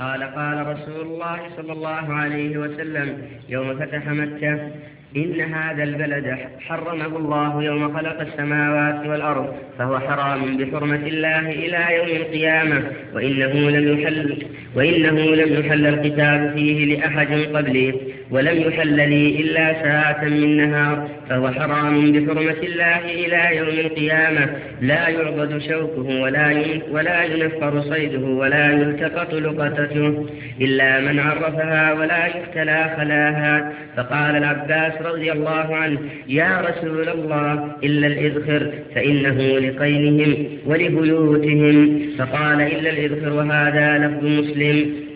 قال قال رسول الله صلى الله عليه وسلم يوم فتح مكة إن هذا البلد حرمه الله يوم خلق السماوات والأرض فهو حرام بحرمة الله إلى يوم القيامة. وإنه لم يحل وإنه لم يحل القتال فيه لأحد قبلي ولم يحل لي إلا ساعة من نهار فهو حرام بحرمة الله إلى يوم القيامة. لا يعبد شوكه ولا ولا ينفر صيده ولا يلتقط لقطته إلا من عرفها ولا يختلى خلاها. فقال العباس رضي الله عنه يا رسول الله إلا الإذخر فإنه لقينهم ولبيوتهم. فقال إلا الإذخر وهذا لفظ مسلم.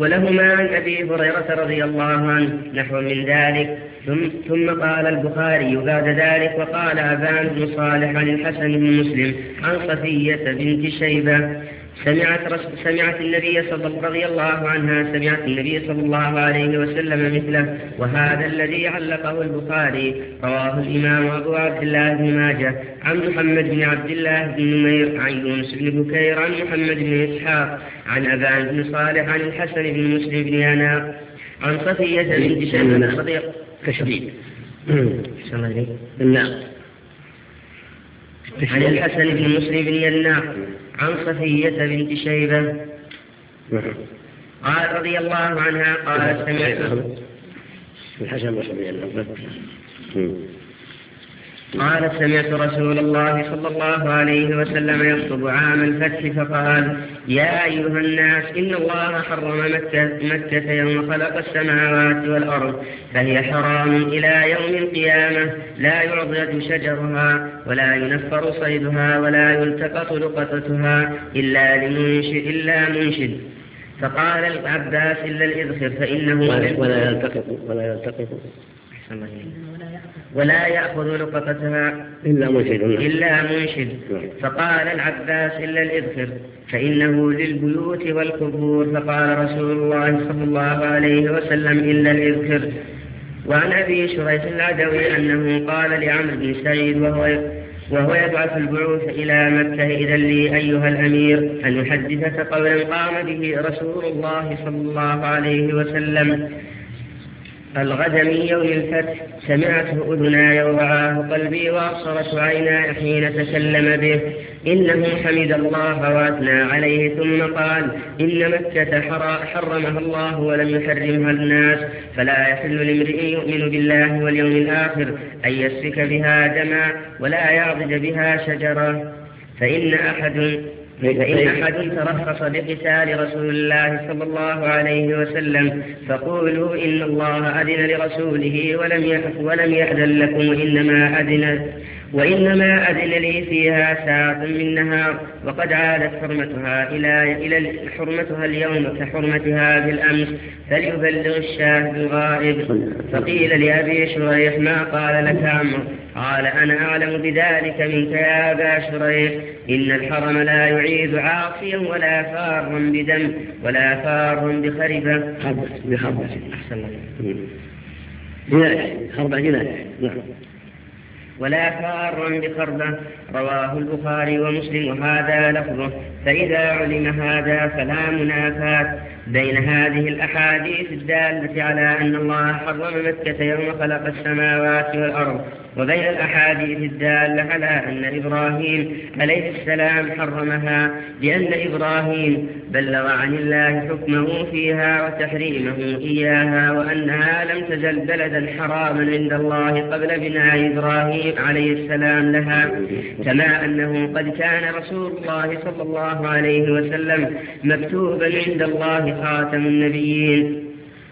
ولهما عن أبي هريرة رضي الله عنه نحو من ذلك. ثم, ثم قال البخاري بعد ذلك وقال أبان بن صالح عن الحسن بن مسلم عن صفية بنت شيبة سمعت سمعت النبي صلى الله رضي الله عنها سمعت النبي صلى الله عليه وسلم مثله وهذا الذي علقه البخاري. رواه الإمام أبو عبد الله بن ماجه عن محمد بن عبد الله بن نمير عن يونس بن بكير عن محمد بن إسحاق عن أبان بن صالح عن الحسن بن مسلم بن أنا عن صفية بنت شيبة صديق تشديد. النعم عن الحسن بن مسلم بن يناع عن صفية بنت شيبة. نعم. قال رضي الله عنها قالت سمعت الحسن بن قالت سمعت رسول الله صلى الله عليه وسلم يخطب عام الفتح فقال يا أيها الناس إن الله حرم مكة, مكة يوم خلق السماوات والأرض فهي حرام إلى يوم القيامة لا يعضد شجرها ولا ينفر صيدها ولا يلتقط لقطتها إلا لمنشد إلا منشد. فقال العباس إلا الإذخر فإنه ولا يلتقط ولا يلتقط. ولا يأخذ لقطتها إلا منشد. إلا منشد. فقال العباس إلا الإذخر فإنه للبيوت والقبور. فقال رسول الله صلى الله عليه وسلم إلا الإذخر وعن أبي شريح العدوي أنه قال لعمرو بن سعيد وهو وهو يبعث البعوث إلى مكة. إذا لي أيها الأمير أن يحدثك قولا قام به رسول الله صلى الله عليه وسلم. الغد من يوم الفتح سمعته أذناي ووعاه قلبي وأبصرت عيناي حين تكلم به. إنه حمد الله وأثنى عليه ثم قال إن مكة حرمها الله ولم يحرمها الناس. فلا يحل لامرئ يؤمن بالله واليوم الآخر أن يسفك بها دما ولا يعضد بها شجرة. فإن أحد فإن أحد ترخص بقتال رسول الله صلى الله عليه وسلم فقولوا إن الله أذن لرسوله ولم ولم يأذن لكم إنما أذن وإنما أذن لي فيها ساعة من نهار وقد عادت حرمتها إلى إلى حرمتها اليوم كحرمتها بالأمس فليبلغ الشاهد الغائب. فقيل لأبي شريح ما قال لك عمرو؟ قال أنا أعلم بذلك منك يا أبا شريح. إن الحرم لا يعيد عاصيا ولا فارا بدم ولا فارا بخربة. بخربة. أحسن جناية خربة جناية نعم. ولا فار بخربة. رواه البخاري ومسلم. وهذا لفظه. فإذا علم هذا فلا منافاة. بين هذه الأحاديث الدالة على أن الله حرم مكة يوم خلق السماوات والأرض وبين الأحاديث الدالة على أن إبراهيم عليه السلام حرمها لأن إبراهيم بلغ عن الله حكمه فيها وتحريمه إياها وأنها لم تزل بلدا حراما عند الله قبل بناء إبراهيم عليه السلام لها كما أنه قد كان رسول الله صلى الله عليه وسلم مكتوبا عند الله خاتم النبيين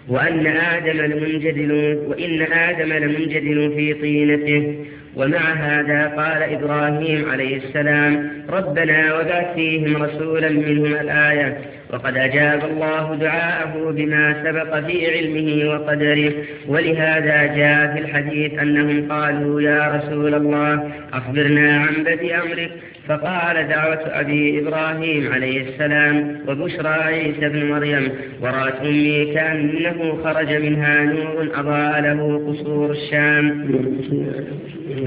وأن آدم لمنجدل وإن آدم لمنجدل في طينته ومع هذا قال إبراهيم عليه السلام ربنا وبعث فيهم رسولا منهم الآية وقد أجاب الله دعاءه بما سبق في علمه وقدره ولهذا جاء في الحديث أنهم قالوا يا رسول الله أخبرنا عن بدء أمرك فقال دعوة أبي إبراهيم عليه السلام وبشرى عيسى بن مريم ورأت أمي كأنه خرج منها نور أضاء له قصور الشام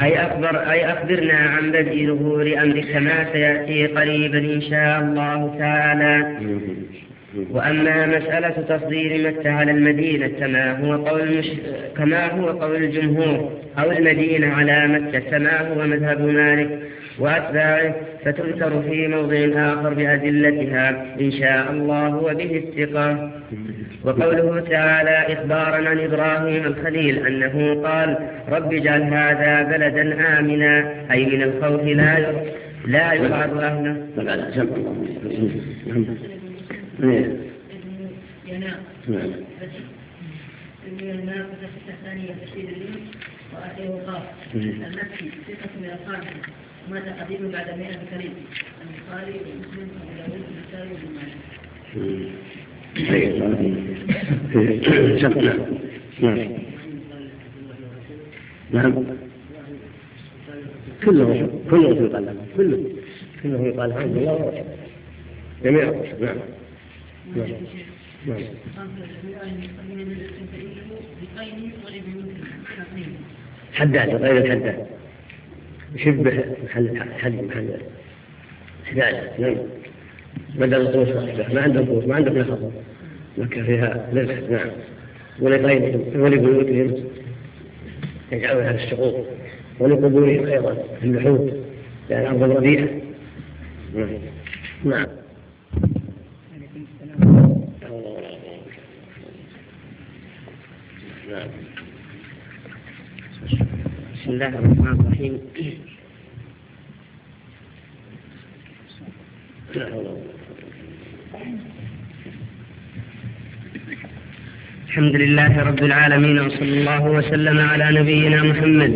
أي أخبر أي أخبرنا عن بدء ظهور أمرك ما سيأتي قريبا إن شاء الله تعالى وأما مسألة تصدير مكة على المدينة كما هو قول. كما هو قول الجمهور أو المدينة على مكة كما هو مذهب مالك وأتباعه فتذكر في موضع آخر بأدلتها إن شاء الله وبه الثقة وقوله تعالى إخبارا عن إبراهيم الخليل أنه قال رب اجعل هذا بلدا آمنا أي من الخوف لا لا يرعب أهله نعم الثانية تشديد اليمين وآخره قاف المكي ستة من الخامسة ومات قديم بعد مئة كريم البخاري ومسلم وابو داوود والنسائي وابن ماجه نعم نعم كله كله يقال له كله كله يقال الحمد لله ورسوله جميع نعم نعم نعم حداد غير الحداد يشبه محل حد محل حداد نعم بدل القوس ما عندهم قوس ما عندهم نخطة مكة فيها رزق نعم. ولغيرهم ولبيوتهم. يجعلونها السقوط ولقبورهم أيضا اللحوم لأن ارض الربيع نعم. نعم. بسم الله الرحمن الرحيم. الحمد لله رب العالمين وصلى الله وسلم على نبينا محمد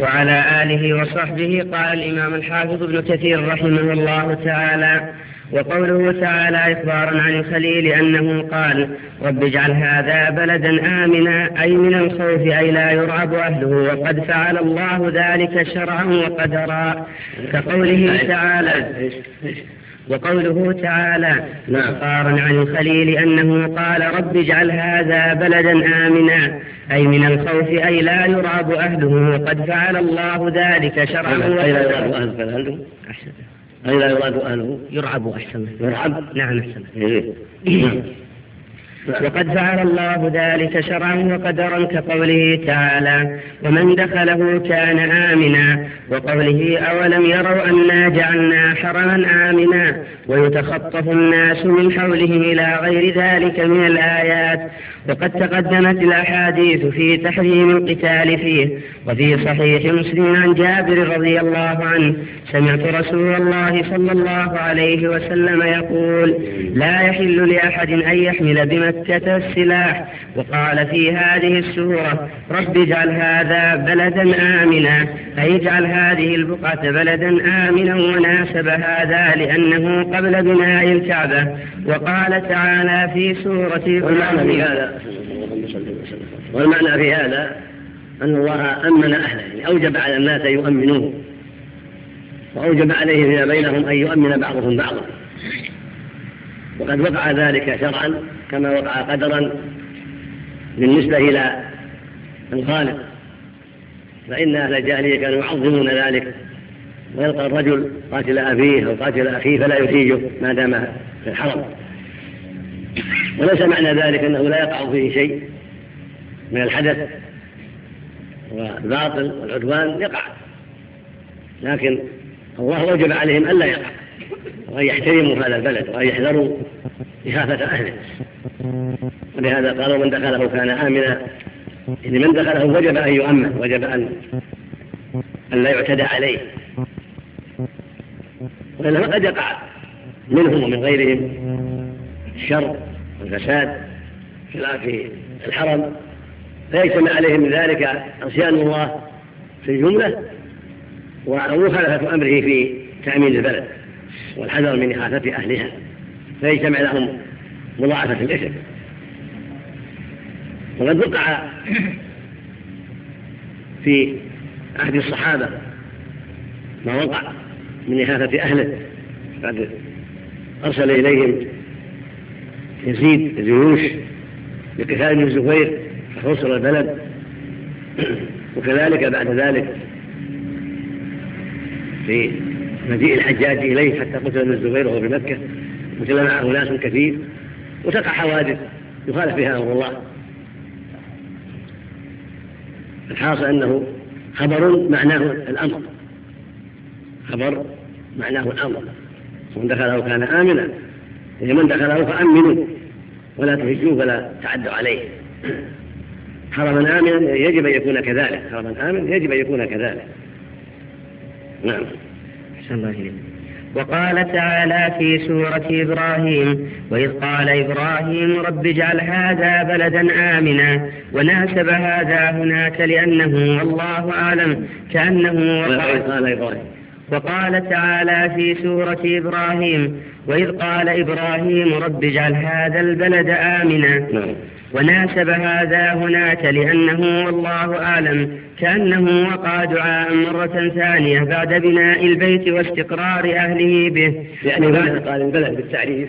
وعلى آله وصحبه. قال الإمام الحافظ ابن كثير رحمه الله تعالى وقوله تعالى إخبارا عن الخليل أنه قال رب اجعل هذا بلدا آمنا أي من الخوف أي لا يرعب أهله وقد فعل الله ذلك شرعا وقدرا. كقوله تعالى وقوله تعالى إخبارا عن الخليل أنه قال رب اجعل هذا بلدا آمنا أي من الخوف أي لا يرعب أهله وقد فعل الله ذلك شرعا وقدرا أي لا يراد أهله يرعب أحسن يرعب نعم أحسن وقد فعل الله ذلك شرعا وقدرا كقوله تعالى ومن دخله كان آمنا وقوله أولم يروا أنا جعلنا حرما آمنا ويتخطف الناس من حولهم إلى غير ذلك من الآيات. وقد تقدمت الأحاديث في تحريم القتال فيه وفي صحيح مسلم عن جابر رضي الله عنه سمعت رسول الله صلى الله عليه وسلم يقول لا يحل لأحد أن يحمل بمكة السلاح. وقال في هذه السورة رب اجعل هذا بلدا آمنا. أي اجعل هذه البقعة بلدا آمنا وناسب هذا لأنه قبل بناء الكعبة. وقال تعالى في سورة والمعنى هذا والمعنى في هذا أن الله أمن أهله يعني أوجب على الناس أن يؤمنوه وأوجب عليهم فيما بينهم أن يؤمن بعضهم بعضا. وقد وقع ذلك شرعا كما وقع قدرا بالنسبة إلى الخالق. فإن أهل الجاهلية كانوا يعظمون ذلك ويلقى الرجل قاتل أبيه أو قاتل أخيه فلا يحيجه ما دام في الحرم. وليس معنى ذلك أنه لا يقع فيه شيء من الحدث والباطل والعدوان يقع. لكن الله وجب عليهم ألا يقع وأن يحترموا هذا البلد وأن يحذروا إخافة أهله. ولهذا قالوا من دخله كان آمنا. إن من دخله وجب أن يؤمن وجب أن أن لا يعتدى عليه. وإنما قد يقع منهم ومن غيرهم الشر والفساد في الحرم فيجتمع عليهم من ذلك عصيان الله في الجملة. ومخالفة أمره في تأمين البلد والحذر من إخافة أهلها فيجتمع لهم مضاعفة الإثم. وقد وقع في عهد الصحابة ما وقع من إخافة أهله قد أرسل إليهم يزيد الجيوش لقتال ابن الزبير فحوصل البلد. وكذلك بعد ذلك في مجيء الحجاج إليه حتى قتل ابن الزبير وهو بمكة. مثل معه ناس كثير. وتقع حوادث يخالف فيها أمر الله. الحاصل أنه خبر معناه الأمر. خبر معناه الأمر. ومن دخله كان آمنا. إذا من دخله فأمنوا ولا تهجوه ولا تعدوا عليه. حرما آمنا يجب أن يكون كذلك حرما آمنا يجب أن يكون كذلك. نعم. الله إليك. وقال تعالى في سورة إبراهيم وإذ قال إبراهيم رب اجعل هذا بلدا آمنا وناسب هذا هناك لأنه والله أعلم كأنه وقال إبراهيم وقال تعالى في سورة إبراهيم وإذ قال إبراهيم رب اجعل هذا البلد آمنا. نعم. وناسب هذا هناك لأنه والله أعلم كأنه وقع دعاء مرة ثانية بعد بناء البيت واستقرار أهله به. يعني قال البلد بالتعريف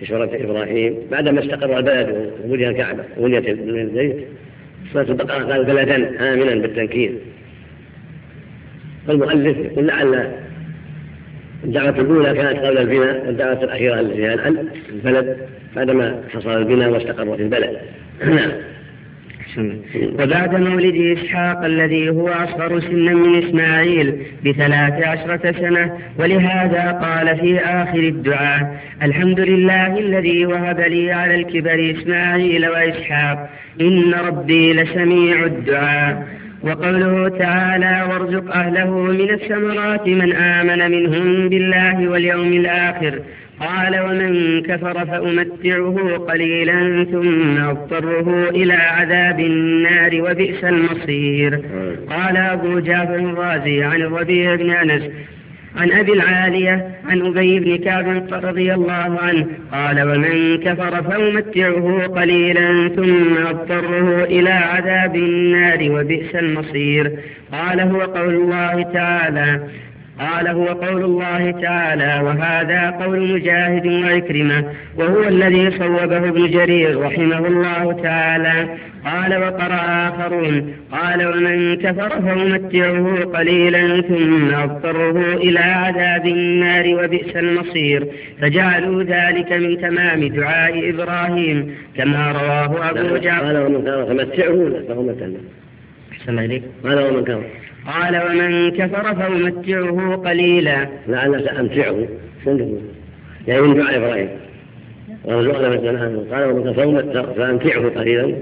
في سورة إبراهيم بعدما استقر البلد وبني الكعبة وبنيت البيت سورة البقرة قال بلدا آمنا بالتنكير. فالمؤلف يقول لعل الدعوة الأولى كانت قبل البناء والدعوة الأخيرة التي هي البلد بعدما حصل البناء واستقر في البلد. نعم. وبعد مولد إسحاق الذي هو أصغر سنا من إسماعيل بثلاث عشرة سنة ولهذا قال في آخر الدعاء الحمد لله الذي وهب لي على الكبر إسماعيل وإسحاق إن ربي لسميع الدعاء. وقوله تعالى وارزق أهله من الثمرات من آمن منهم بالله واليوم الآخر. قال ومن كفر فأمتعه قليلا ثم أضطره إلى عذاب النار وبئس المصير. قال أبو جعفر الرازي عن الربيع بن أنس عن أبي العالية عن أبي بن كعب رضي الله عنه قال ومن كفر فأمتعه قليلا ثم أضطره إلى عذاب النار وبئس المصير قال هو قول الله تعالى قال هو قول الله تعالى وهذا قول مجاهد وعكرمة وهو الذي صوبه ابن جرير رحمه الله تعالى. قال وقرأ آخرون قال ومن كفر فأمتعه قليلا ثم أضطره إلى عذاب النار وبئس المصير فجعلوا ذلك من تمام دعاء إبراهيم كما رواه أبو جعفر. قال ومن كفر فمتعه فهو أحسن إليك. قال ومن كفر قال ومن كفر فأمتعه قليلا. لعل سأمتعه يعني من دعاء إبراهيم. وارزقنا مثلا قال ومن كفر فأمتعه قليلا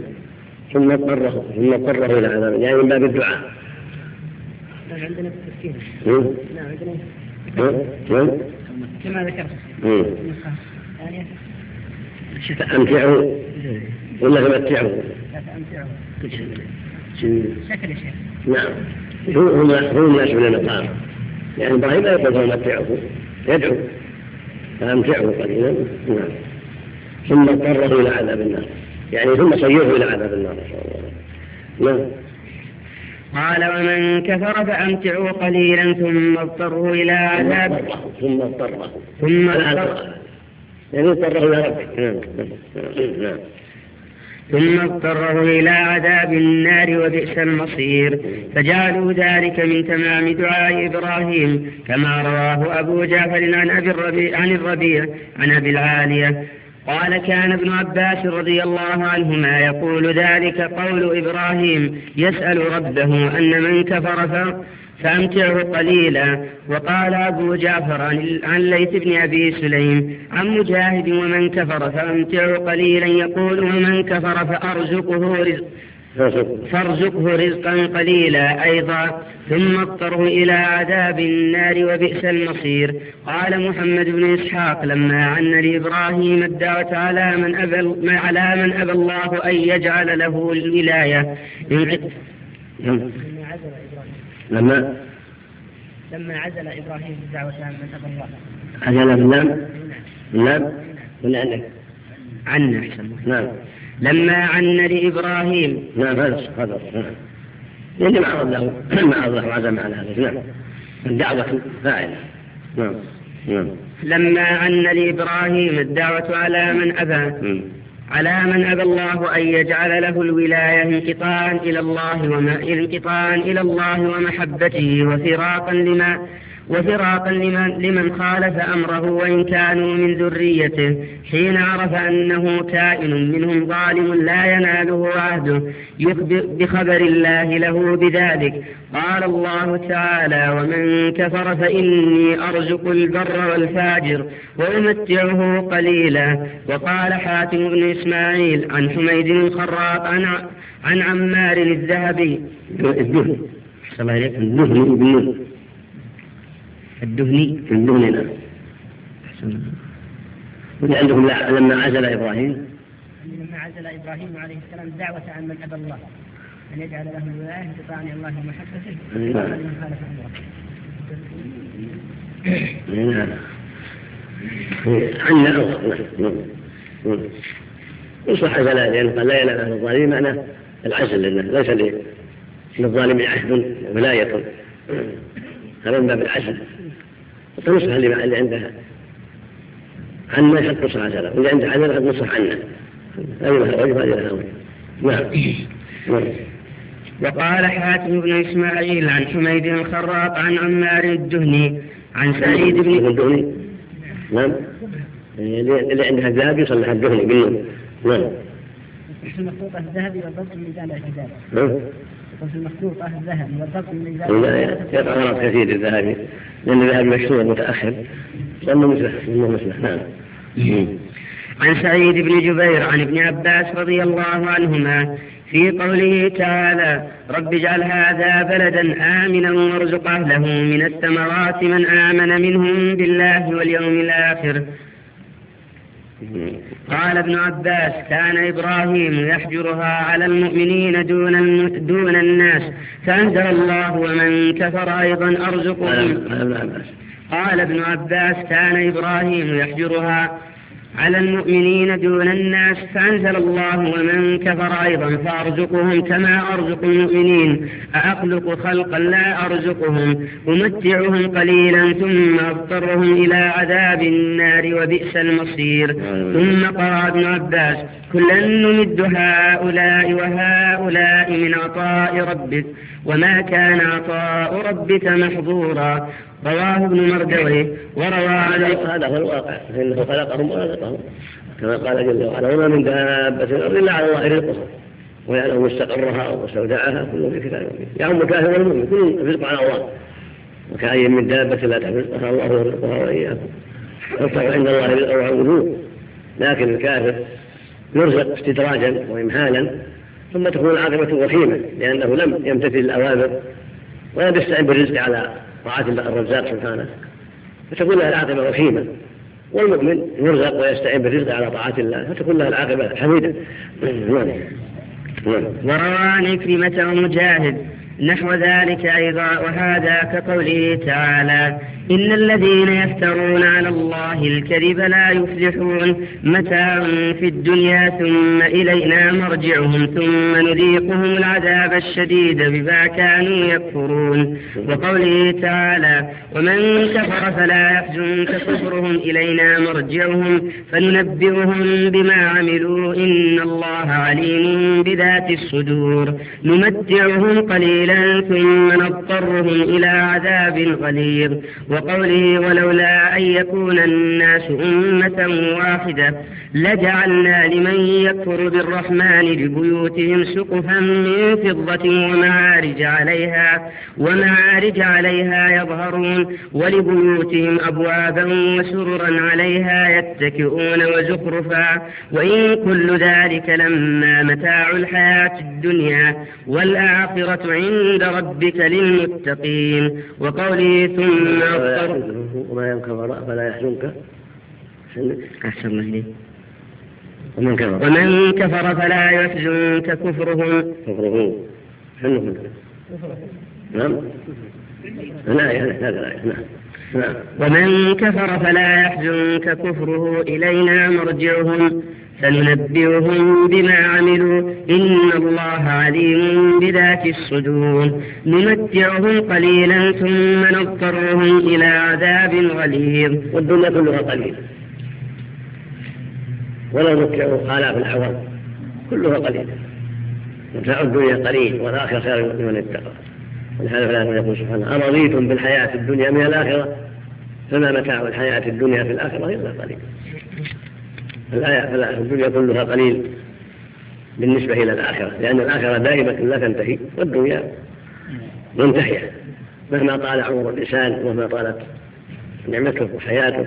ثم اضطره ثم اضطره إلى عذاب يعني من باب الدعاء. عندنا في التفكير. نعم عندنا كما ذكرت. فأمتعه ولا فمتعه؟ فأمتعه. شكل يا شيخ. نعم. هو هو الناس من المقام يعني إبراهيم لا يقول فمتعه يدعو. فامتعه قليلا. نعم. ثم اضطره إلى عذاب النار. يعني ثم صيره إلى عذاب النار. نعم. قال ومن كفر فأمتعه قليلا ثم اضطره إلى عذاب. ثم اضطره. ثم اضطره. يعني اضطره إلى ربه. نعم. نعم. ثم اضطره إلى عذاب النار وبئس المصير. فجعلوا ذلك من تمام دعاء إبراهيم كما رواه أبو جعفر عن أبي الربيع عن الربيع عن أبي العالية. قال كان ابن عباس رضي الله عنهما يقول ذلك قول إبراهيم يسأل ربه أن من كفر فأمتعه قليلا. وقال أبو جعفر عن ليث بن أبي سليم عن مجاهد ومن كفر فأمتعه قليلا. يقول ومن كفر فأرزقه رزق فارزقه رزقا قليلا أيضا ثم اضطره إلى عذاب النار وبئس المصير. قال محمد بن إسحاق لما عن لإبراهيم الدعوة على من أبى على من أبى الله أن يجعل له الولاية. لما لما عزل إبراهيم الدعوه عن من ابى الله؟ عزل باللام باللام ولا عندك؟ عنا احسن نعم. لما عن لإبراهيم. نعم هذا هذا نعم. يعني ما عرض له ما عرض له عزم على هذا نعم. الدعوة فاعلة. نعم نعم. لما عن لإبراهيم الدعوة على من ابى على من أبى الله أن يجعل له الولاية انقطاعا إلى الله وما انقطاعا إلى الله ومحبته وفراقا لما وفراقا لمن, لمن خالف أمره وإن كانوا من ذريته حين عرف أنه كائن منهم ظالم لا يناله عهده يخبر بخبر الله له بذلك. قال الله تعالى ومن كفر فإني أرزق البر والفاجر وأمتعه قليلا. وقال حاتم بن إسماعيل عن حميد الخراق عن, عن عمار الذهبي الدهن الله بالنون الدهني الدهن نعم عندهم لما عزل إبراهيم. لما عزل إبراهيم عليه السلام دعوة عن من أبى الله. أن يجعل له الولاية بطاعة الله ومحبته. من خالف أمره نعم. عنا نعم. يصح البلاء لأنه قال لا ينال أهل الظالمين. معنى العزل لأنه ليس للظالم عهد ولاية. هذا من باب العزل. فنصح اللي عنده عنا يحق نصح عزله واللي عنده عزل قد نصح عنا هذه لها وجه هذه لها وجه نعم. نعم. وقال حاتم بن إسماعيل عن حميد الخراق عن عمار الدهني عن سعيد بن الدهني؟ نعم. اللي عندها الذهب يصلح الدهني بالنون نعم. الذهبي من الاعتدال. نعم. في المخطوطة الذهبي والضبط من ميزان يقع غلط كثير الذهبي لأن الذهبي مشهور متأخر لأنه مثله لأنه مثله نعم. عن سعيد بن جبير عن ابن عباس رضي الله عنهما في قوله تعالى رب اجعل هذا بلدا آمنا وارزق أهله من الثمرات من آمن منهم بالله واليوم الآخر قال ابن عباس كان إبراهيم يحجرها على المؤمنين دون دون الناس فأنزل الله ومن كفر أيضا أرزقهم. قال ابن عباس كان إبراهيم يحجرها على المؤمنين دون الناس فأنزل الله ومن كفر أيضا فأرزقهم كما أرزق المؤمنين. أأخلق خلقا لا أرزقهم. أمتعهم قليلا ثم أضطرهم إلى عذاب النار وبئس المصير. ثم قرأ ابن عباس كلا نمد هؤلاء وهؤلاء من عطاء ربك وما كان عطاء ربك محظورا. رواه ابن مردويه وروى عليه هذا هو الواقع فإنه خلقهم ورزقهم كما قال جل وعلا وما من دابة في الأرض إلا على الله رزقها. ويعلم مستقرها ومستودعها كل في كتاب يعم الكافر والمؤمن كل الرزق على الله. وكأي من دابة لا رزقها الله يرزقها وإياكم. يرفع عند الله رزقه وعبده لكن الكافر يرزق استدراجا وإمهالا ثم تكون العاقبة وخيمة لأنه لم يمتثل الأوامر ولم يستعن بالرزق على طاعة الرزاق سبحانه. فتكون له العاقبة وخيمة والمؤمن يرزق ويستعين بالرزق على طاعة الله فتكون له العاقبة حميدة. نعم. نعم. وروى عن كلمة ومجاهد نحو ذلك أيضا وهذا كقوله تعالى إن الذين يفترون على الله الكذب لا يفلحون. متاع في الدنيا ثم إلينا مرجعهم ثم نذيقهم العذاب الشديد بما كانوا يكفرون. وقوله تعالى ومن كفر فلا يحزنك كفرهم إلينا مرجعهم فننبئهم بما عملوا. إن الله عليم بذات الصدور. نمتعهم قليلا ثم نضطرهم إلى عذاب غليظ. وقوله ولولا أن يكون الناس أمة واحدة لجعلنا لمن يكفر بالرحمن لبيوتهم سقفا من فضة ومعارج عليها ومعارج عليها يظهرون ولبيوتهم أبوابا وسررا عليها يتكئون وزخرفا وإن كل ذلك لما متاع الحياة الدنيا والآخرة عند ربك للمتقين. وقوله ثم وما ينكفر فلا يحزنك. أحسن الله ومن كفر. ومن كفر فلا يحزنك كفرهم. كفره شنو نعم. لا هذا لا نعم. نعم. ومن كفر فلا يحزنك كفره. إلينا مرجعهم. فننبئهم بما عملوا إن الله عليم بذات الصدور. نمتعهم قليلا ثم نضطرهم إلى عذاب غليظ. والدنيا كلها قليل ولو متعوا آلاف الأعوام كلها قليل متاع الدنيا قليل والآخرة خير لمن اتقى. ولهذا فلا يقول سبحانه أرضيتم بالحياة الدنيا من الآخرة؟ فما متاع الحياة الدنيا في الآخرة إلا قليل. في الدنيا كلها قليل بالنسبة إلى الآخرة لأن الآخرة دائمة لا تنتهي والدنيا منتهية. مهما طال عمر الإنسان ومهما طالت نعمته وحياته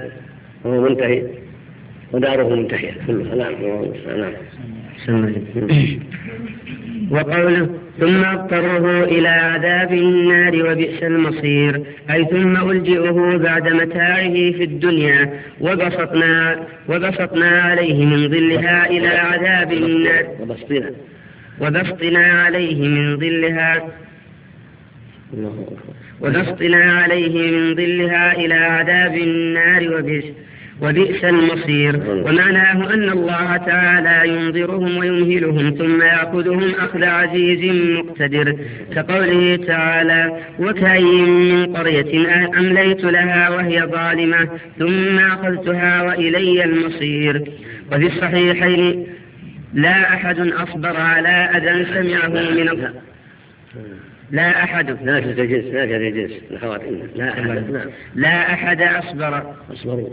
فهو منتهي وداره منتهية كلها. نعم نعم. وقوله ثم اضطره إلى عذاب النار وبئس المصير أي ثم ألجئه بعد متاعه في الدنيا وبسطنا وبسطنا عليه من ظلها إلى عذاب النار. وبسطنا. وبسطنا عليه من ظلها وبسطنا عليه من ظلها إلى عذاب النار وبئس وبئس المصير. ومعناه أن الله تعالى ينظرهم ويمهلهم ثم يأخذهم أخذ عزيز مقتدر. كقوله تعالى وكأين من قرية أمليت لها وهي ظالمة ثم أخذتها وإلي المصير. وفي الصحيحين لا أحد أصبر على أذى سمعه من الله. لا أحد. لا جنس لا جنس لا أحد. لا أحد أصبر. أصبروا.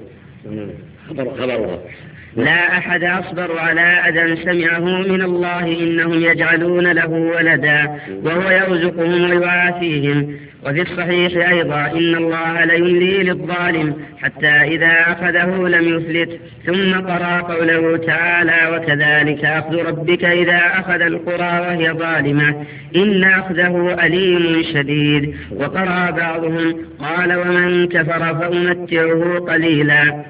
لا أحد أصبر على أذى سمعه من الله إنهم يجعلون له ولدا وهو يرزقهم ويعافيهم. وفي الصحيح أيضا إن الله ليملي للظالم حتى إذا أخذه لم يفلت ثم قرأ قوله تعالى وكذلك أخذ ربك إذا أخذ القرى وهي ظالمة إن أخذه أليم شديد وقرأ بعضهم قال ومن كفر فأمتعه قليلا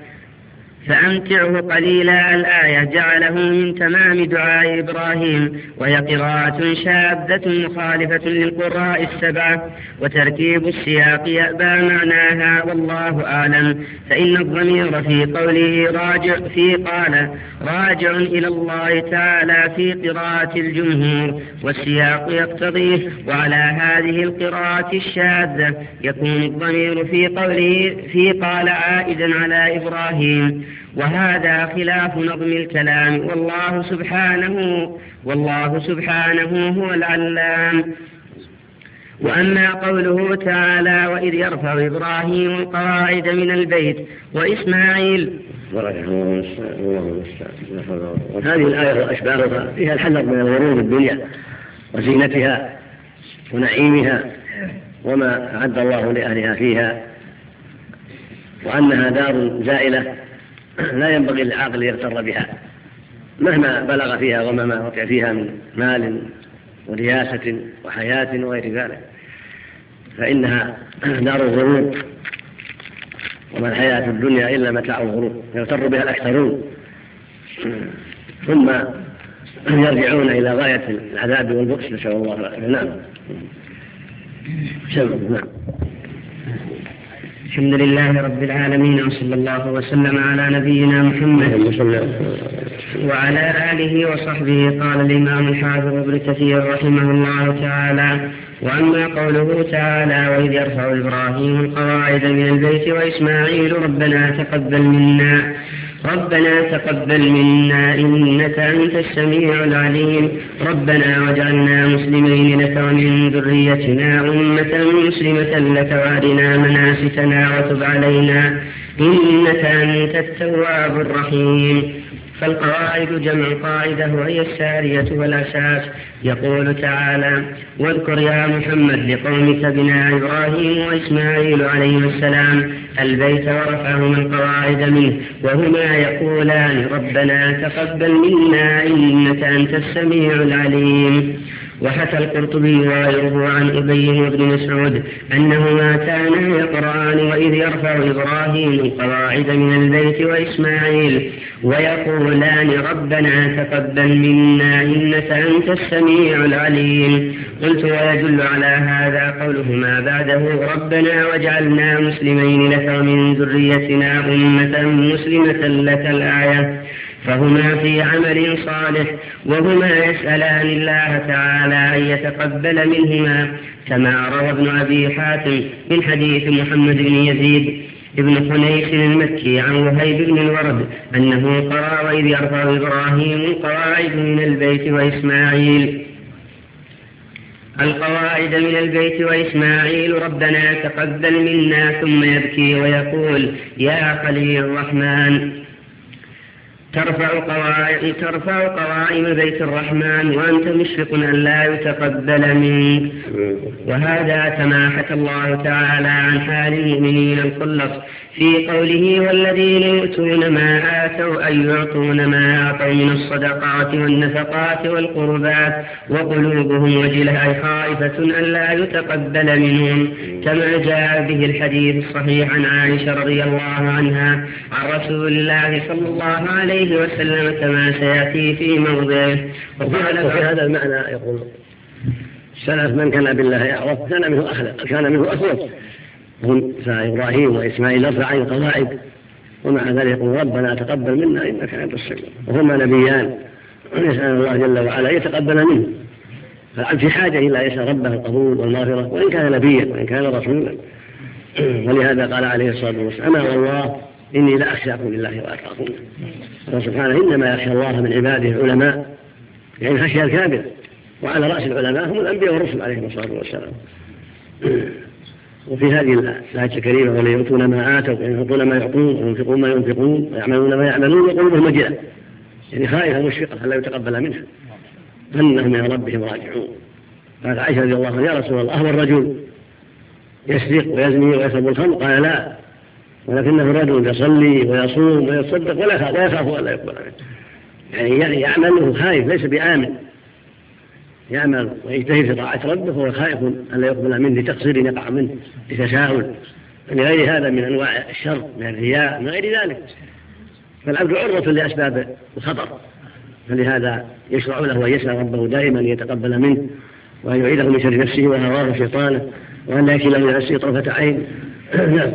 فأمتعه قليلا الآية جعله من تمام دعاء إبراهيم وهي قراءة شاذة مخالفة للقراء السبعة وتركيب السياق يأبى معناها والله أعلم. فإن الضمير في قوله راجع في قال راجع إلى الله تعالى في قراءة الجمهور والسياق يقتضيه وعلى هذه القراءة الشاذة يكون الضمير في قوله في قال عائدا على إبراهيم. وهذا خلاف نظم الكلام. والله سبحانه والله سبحانه هو العلام. وأما قوله تعالى وإذ يرفع إبراهيم القواعد من البيت وإسماعيل هذه الآية وأشباهها فيها الحذر من الغرور بالدنيا وزينتها ونعيمها وما أعد الله لأهلها فيها وأنها دار زائلة. لا ينبغي للعاقل يغتر بها. مهما بلغ فيها ومهما وقع فيها من مال ورياسة وحياة وغير ذلك فإنها دار الغرور. وما الحياة الدنيا إلا متاع الغرور يغتر بها الأكثرون. ثم يرجعون إلى غاية العذاب والبؤس نسأل الله العافية. نعم. نعم. الحمد لله رب العالمين وصلى الله وسلم على نبينا محمد وعلى آله وصحبه. قال الإمام الحافظ ابن كثير رحمه الله تعالى وأما قوله تعالى وإذ يرفع إبراهيم القواعد من البيت وإسماعيل ربنا تقبل منا. ربنا تقبل منا إنك أنت السميع العليم. ربنا واجعلنا مسلمين لك ومن ذريتنا أمة مسلمة لك وأرنا مناسكنا وتب علينا. إنك أنت التواب الرحيم. فالقواعد جمع قاعدة وهي السارية والأساس. يقول تعالى واذكر يا محمد لقومك بنا إبراهيم وإسماعيل عليهما السلام البيت ورفعهما القواعد منه وهما يقولان ربنا تقبل منا إنك أنت السميع العليم وحكى القرطبي وغيره عن أبي بن مسعود أنهما كانا يقرآن وإذ يرفع إبراهيم القواعد من البيت وإسماعيل ويقولان ربنا تقبل منا إنك أنت السميع العليم. قلت ويدل على هذا قولهما بعده ربنا واجعلنا مسلمين لك ومن ذريتنا أمة مسلمة لك الآية. فهما في عمل صالح وهما يسألان الله تعالى أن يتقبل منهما كما روى ابن أبي حاتم من حديث محمد بن يزيد ابن حنيف المكي عن وهيب بن الورد أنه قرأ وإذ يرفع إبراهيم القواعد من البيت وإسماعيل. القواعد من البيت وإسماعيل ربنا تقبل منا ثم يبكي ويقول يا خليل الرحمن. ترفع قواعد ترفع قوائم بيت الرحمن وأنت مشفق أن لا يتقبل منك. وهذا سماحة الله تعالى عن حال المؤمنين الخلص في قوله والذين يؤتون ما آتوا أي يعطون ما أعطوا من الصدقات والنفقات والقربات وقلوبهم وجلة أي خائفة أن لا يتقبل منهم. كما جاء به الحديث الصحيح عن عائشة رضي الله عنها عن رسول الله صلى الله عليه وسلم كما سيأتي في موضعه. وفي هذا المعنى يقول السلف من كان بالله يعرف كان منه أخلق كان منه أخلق هم إبراهيم وإسماعيل يرفع عن القواعد ومع ذلك يقول ربنا تقبل منا إنك أنت السميع. وهما نبيان. نسأل الله جل وعلا يتقبل منه. فالعبد في حاجة إلى يسأل ربه القبول والمغفرة وإن كان نبيا وإن كان رسولا. ولهذا قال عليه الصلاة والسلام أما والله إني لأخشاكم لله وأتقاكم سبحانه إنما يخشى الله من عباده العلماء يعني خشية الكامل وعلى رأس العلماء هم الأنبياء والرسل عليهم الصلاة والسلام. وفي هذه الآية الكريمة ولا يؤتون ما آتوا يعني يعطون ما يعطون وينفقون ما ينفقون ويعملون ما يعملون وقلوبهم وجلة يعني خائفة مشفقة ألا يتقبل منها؟ أنهم إلى ربهم راجعون. قال عائشة رضي الله عنها يا رسول الله أهو الرجل يسرق ويزني ويشرب الخمر. قال لا. ولكنه رجل يصلي ويصوم ويتصدق ولا يخاف ويخاف ألا يقبل منه يعني يعمل وهو خايف ليس بآمن. يعمل ويجتهد في طاعة ربه وهو خائف ألا يقبل منه لتقصير يقع منه لتساهل لغير هذا من أنواع الشر من الرياء من غير ذلك. فالعبد عرضة لأسباب الخطر. فلهذا يشرع له أن يسأل ربه دائما أن يتقبل منه وأن يعيده من شر نفسه وهواه وشيطانه وأن لا يكله من نفسه طرفة عين. نعم.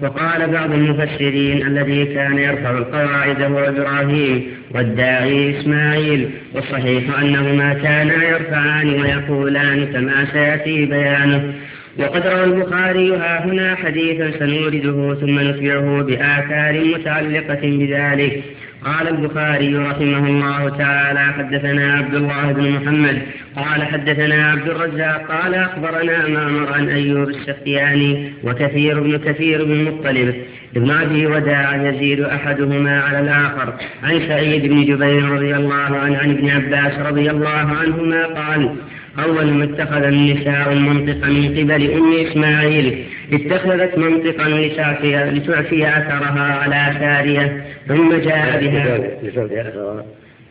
وقال بعض المفسرين الذي كان يرفع القواعد هو إبراهيم والداعي إسماعيل والصحيح أنهما كانا يرفعان ويقولان كما سيأتي بيانه. وقد روى البخاري ها هنا حديثا سنورده ثم نتبعه بآثار متعلقة بذلك. قال البخاري رحمه الله تعالى حدثنا عبد الله بن محمد قال حدثنا عبد الرزاق قال أخبرنا معمر عن أيوب السختياني وكثير بن كثير بن مطلب ابن أبي وداع يزيد أحدهما على الآخر عن سعيد بن جبير رضي الله عنه عن ابن عباس رضي الله عنهما قال أول ما اتخذ النساء المنطق من قبل أم إسماعيل اتخذت منطقا لتعفي أثرها على سارية ثم جاء بها.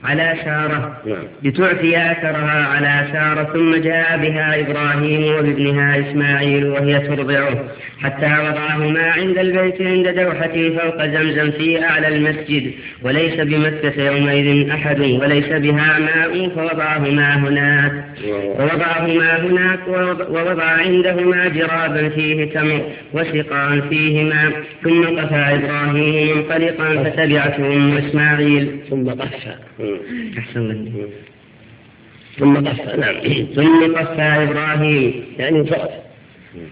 على سارة. نعم. لتعفي أثرها على سارة ثم جاء بها إبراهيم وابنها إسماعيل وهي ترضعه. حتى وضعهما عند البيت عند دوحته فوق زمزم في أعلى المسجد. وليس بمكة يومئذ أحد وليس بها ماء فوضعهما هناك. ووضعهما هناك ووضع عندهما جرابا فيه تمر وسقا فيه ماء ثم قفى إبراهيم منطلقا فتبعته أم إسماعيل. ثم قفى ثم قفى نعم ثم قفى إبراهيم يعني انصرف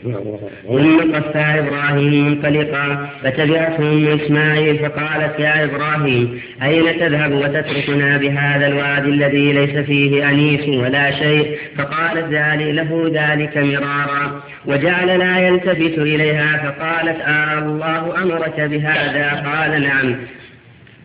ثم قفى إبراهيم منطلقا فتبعته أم إسماعيل فقالت يا إبراهيم أين تذهب وتتركنا بهذا الوادي الذي ليس فيه أنيس ولا شيء فقالت ذلك له ذلك مرارا وجعل لا يلتفت إليها فقالت آه الله أمرك بهذا. قال نعم.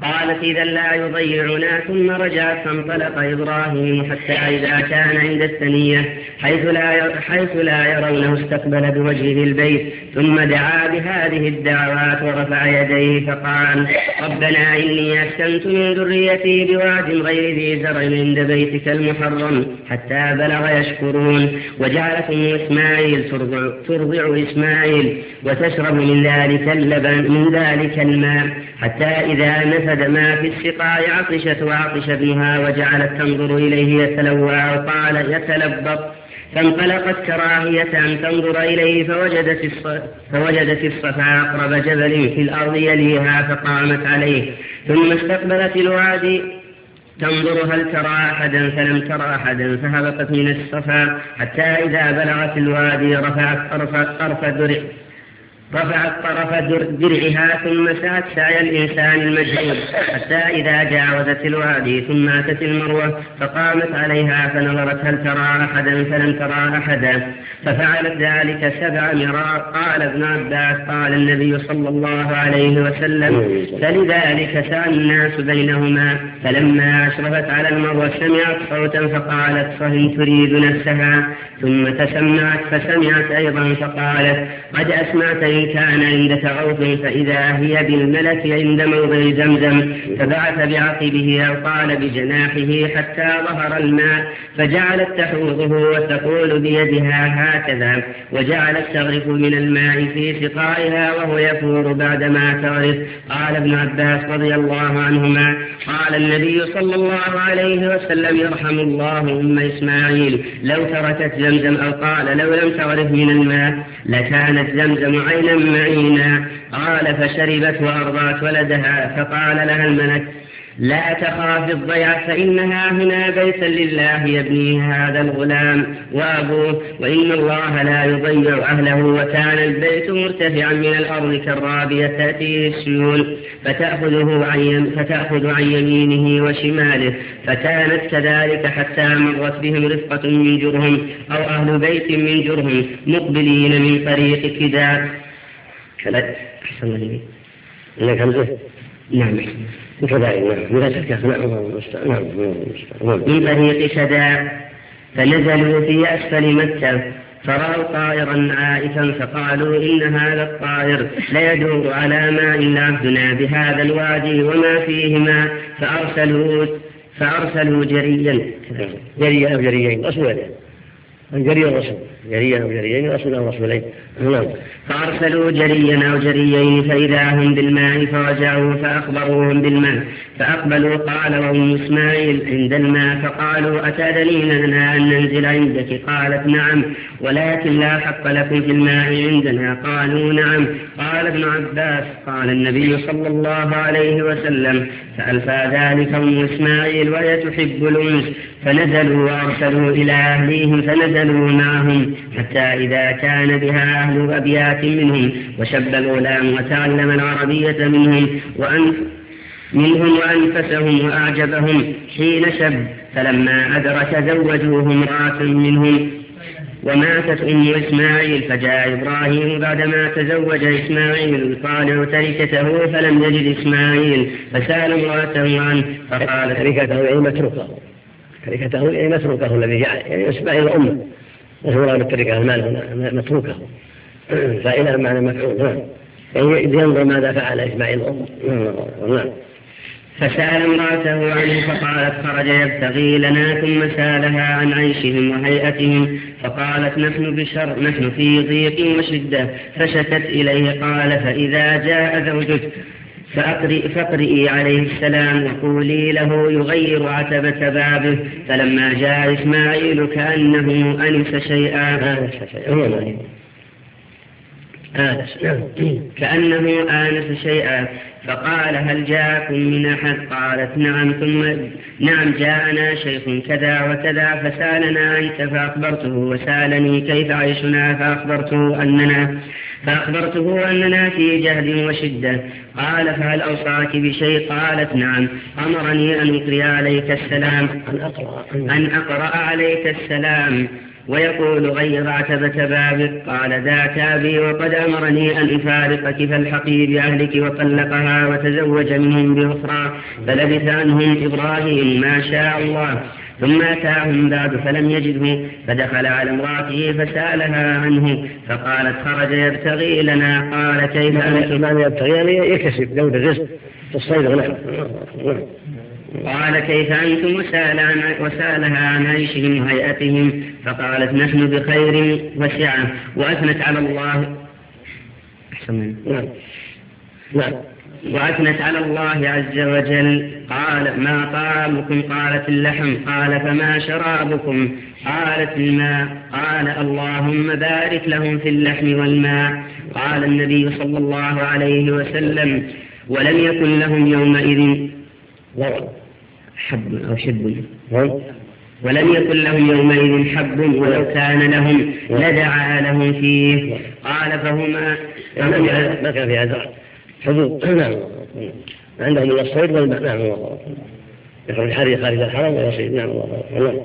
قالت إذا لا يضيعنا ثم رجعت فانطلق إبراهيم حتى إذا كان عند الثنية حيث لا حيث لا يرونه استقبل بوجهه البيت ثم دعا بهذه الدعوات ورفع يديه فقال ربنا إني أسكنت من ذريتي بواد غير ذي زرع عند بيتك المحرم حتى بلغ يشكرون وجعلت إسماعيل ترضع, ترضع إسماعيل وتشرب من ذلك اللبن من ذلك الماء حتى إذا نفد ما في السقاء عطشت وعطش ابنها وجعلت تنظر إليه يتلوى وقال يتلبط. فانطلقت كراهية أن تنظر إليه فوجدت فوجدت الصفا أقرب جبل في الأرض يليها فقامت عليه. ثم استقبلت الوادي. تنظر هل ترى أحدا؟ فلم ترى أحدا فهبطت من الصفا. حتى إذا بلغت الوادي رفعت طرف درع رفعت طرف درعها ثم سعت سعي الإنسان المجهود حتى إذا جاوزت الوادي ثم أتت المروة فقامت عليها فنظرت هل ترى أحدا؟ فلم ترى أحدا. ففعلت ذلك سبع مرار قال ابن عباس قال النبي صلى الله عليه وسلم فلذلك سعى الناس بينهما. فلما أشرفت على المروة سمعت صوتا فقالت فهم تريد نفسها؟ ثم تسمعت فسمعت أيضا فقالت قد أسمعت إن كان عند عوف فإذا هي بالملك عند موضع زمزم فبعث بعقبه أو قال بجناحه حتى ظهر الماء فجعلت تحوضه وتقول بيدها هكذا وجعلت تغرف من الماء في سقائها وهو يفور بعدما تغرف قال ابن عباس رضي الله عنهما قال النبي صلى الله عليه وسلم يرحم الله أم إسماعيل لو تركت زمزم أو قال لو لم تغرف من الماء لكانت زمزم عينا معينا قال فشربت وأرضعت ولدها فقال لها الملك لا تخاف الضيعة فإنها هنا بيتا لله يبني هذا الغلام وأبوه وإن الله لا يضيع أهله وكان البيت مرتفعا من الأرض كالرابية تأتيه السيول فتأخذه عن فتأخذ عن يمينه وشماله فكانت كذلك حتى مرت بهم رفقة من جرهم أو أهل بيت من جرهم مقبلين من طريق كداء. كذلك أحسن الله إنك همزة نعم. كذلك نعم. من شك نعم نعم من طريق شداء فنزلوا في أسفل مكة فرأوا طائرا عائفا فقالوا إن هذا الطائر ليدور على ماء لعبدنا بهذا الوادي وما فيهما. فأرسلوا فأرسلوا جريا. جريا أو جريين رسولا جري الرسول. جريا أو جريين رسول أو رسولين. نعم. فأرسلوا جريا أو جريين فإذا هم بالماء فرجعوا فأخبروهم بالماء. فأقبلوا قال وهم إسماعيل عند الماء؟ فقالوا أتأذنين لنا أن ننزل عندك؟ قالت نعم. ولكن لا حق لكم في الماء عندنا. قالوا نعم. قال ابن عباس قال النبي صلى الله عليه وسلم فألفى ذلك أم إسماعيل وهي تحب الأنس. فنزلوا وأرسلوا إلى أهليهم فنزلوا معهم. حتى إذا كان بها أهل أبيات منهم وشب الغلام وتعلم العربية منهم وأن منهم وأنفسهم وأعجبهم حين شب فلما أدرك زوجوه امرأة منهم وماتت أم إسماعيل فجاء إبراهيم بعدما تزوج إسماعيل يطالع تركته فلم يجد إسماعيل فسأل امرأته عنه فقالت تركته يعني متروكه تركته يعني متروكه الذي يعني إسماعيل أمه مشهورة بالتركة المال هنا متروكة. فإلى معنى مفعول نعم. يعني ينظر ماذا فعل إسماعيل. نعم. فسأل امرأته عنه فقالت خرج يبتغي لنا ثم سألها عن عيشهم وهيئتهم. فقالت نحن بشر نحن في ضيق وشدة. فشكت إليه قال فإذا جاء زوجك فأقرئ فاقرئي عليه السلام وقولي له يغير عتبة بابه فلما جاء إسماعيل كأنه أنس شيئا. آنس كأنه آنس شيئا. فقال هل جاءكم من أحد؟ قالت نعم. ثم نعم جاءنا شيخ كذا وكذا فسألنا أنت فأخبرته وسألني كيف عيشنا؟ فأخبرته أننا فأخبرته أننا في جهد وشدة. قال فهل أوصاك بشيء؟ قالت نعم. أمرني أن أقرأ عليك السلام. أن أقرأ عليك. السلام. ويقول غير عتبة بابك. قال ذاك أبي وقد أمرني أن أفارقك فالحقي بأهلك وطلقها وتزوج منهم بأخرى. فلبث عنهم إبراهيم ما شاء الله. ثم أتاهم بعد فلم يجده فدخل على امرأته فسألها عنه فقالت خرج يبتغي لنا. قال كيف أنتم معنى يبتغي يعني يكسب جود الرزق في الصيد نعم قال كيف أنتم وسأل عن وسألها عن عيشهم وهيئتهم فقالت نحن بخير وسعة وأثنت على الله. نعم. نعم. وأثنت على الله عز وجل. قال ما طعامكم؟ قالت اللحم. قال فما شرابكم؟ قالت الماء. قال اللهم بارك لهم في اللحم والماء. قال النبي صلى الله عليه وسلم ولم يكن لهم يومئذ حب أو شب ولم يكن لهم يومئذ حب ولو كان لهم لدعا لهم فيه. قال فهما ما كان فيها زرع حدود. نعم. عندهم الا الصيد والبحر نعم. الله يخرج حري خارج الحرم ويصيد. نعم. الله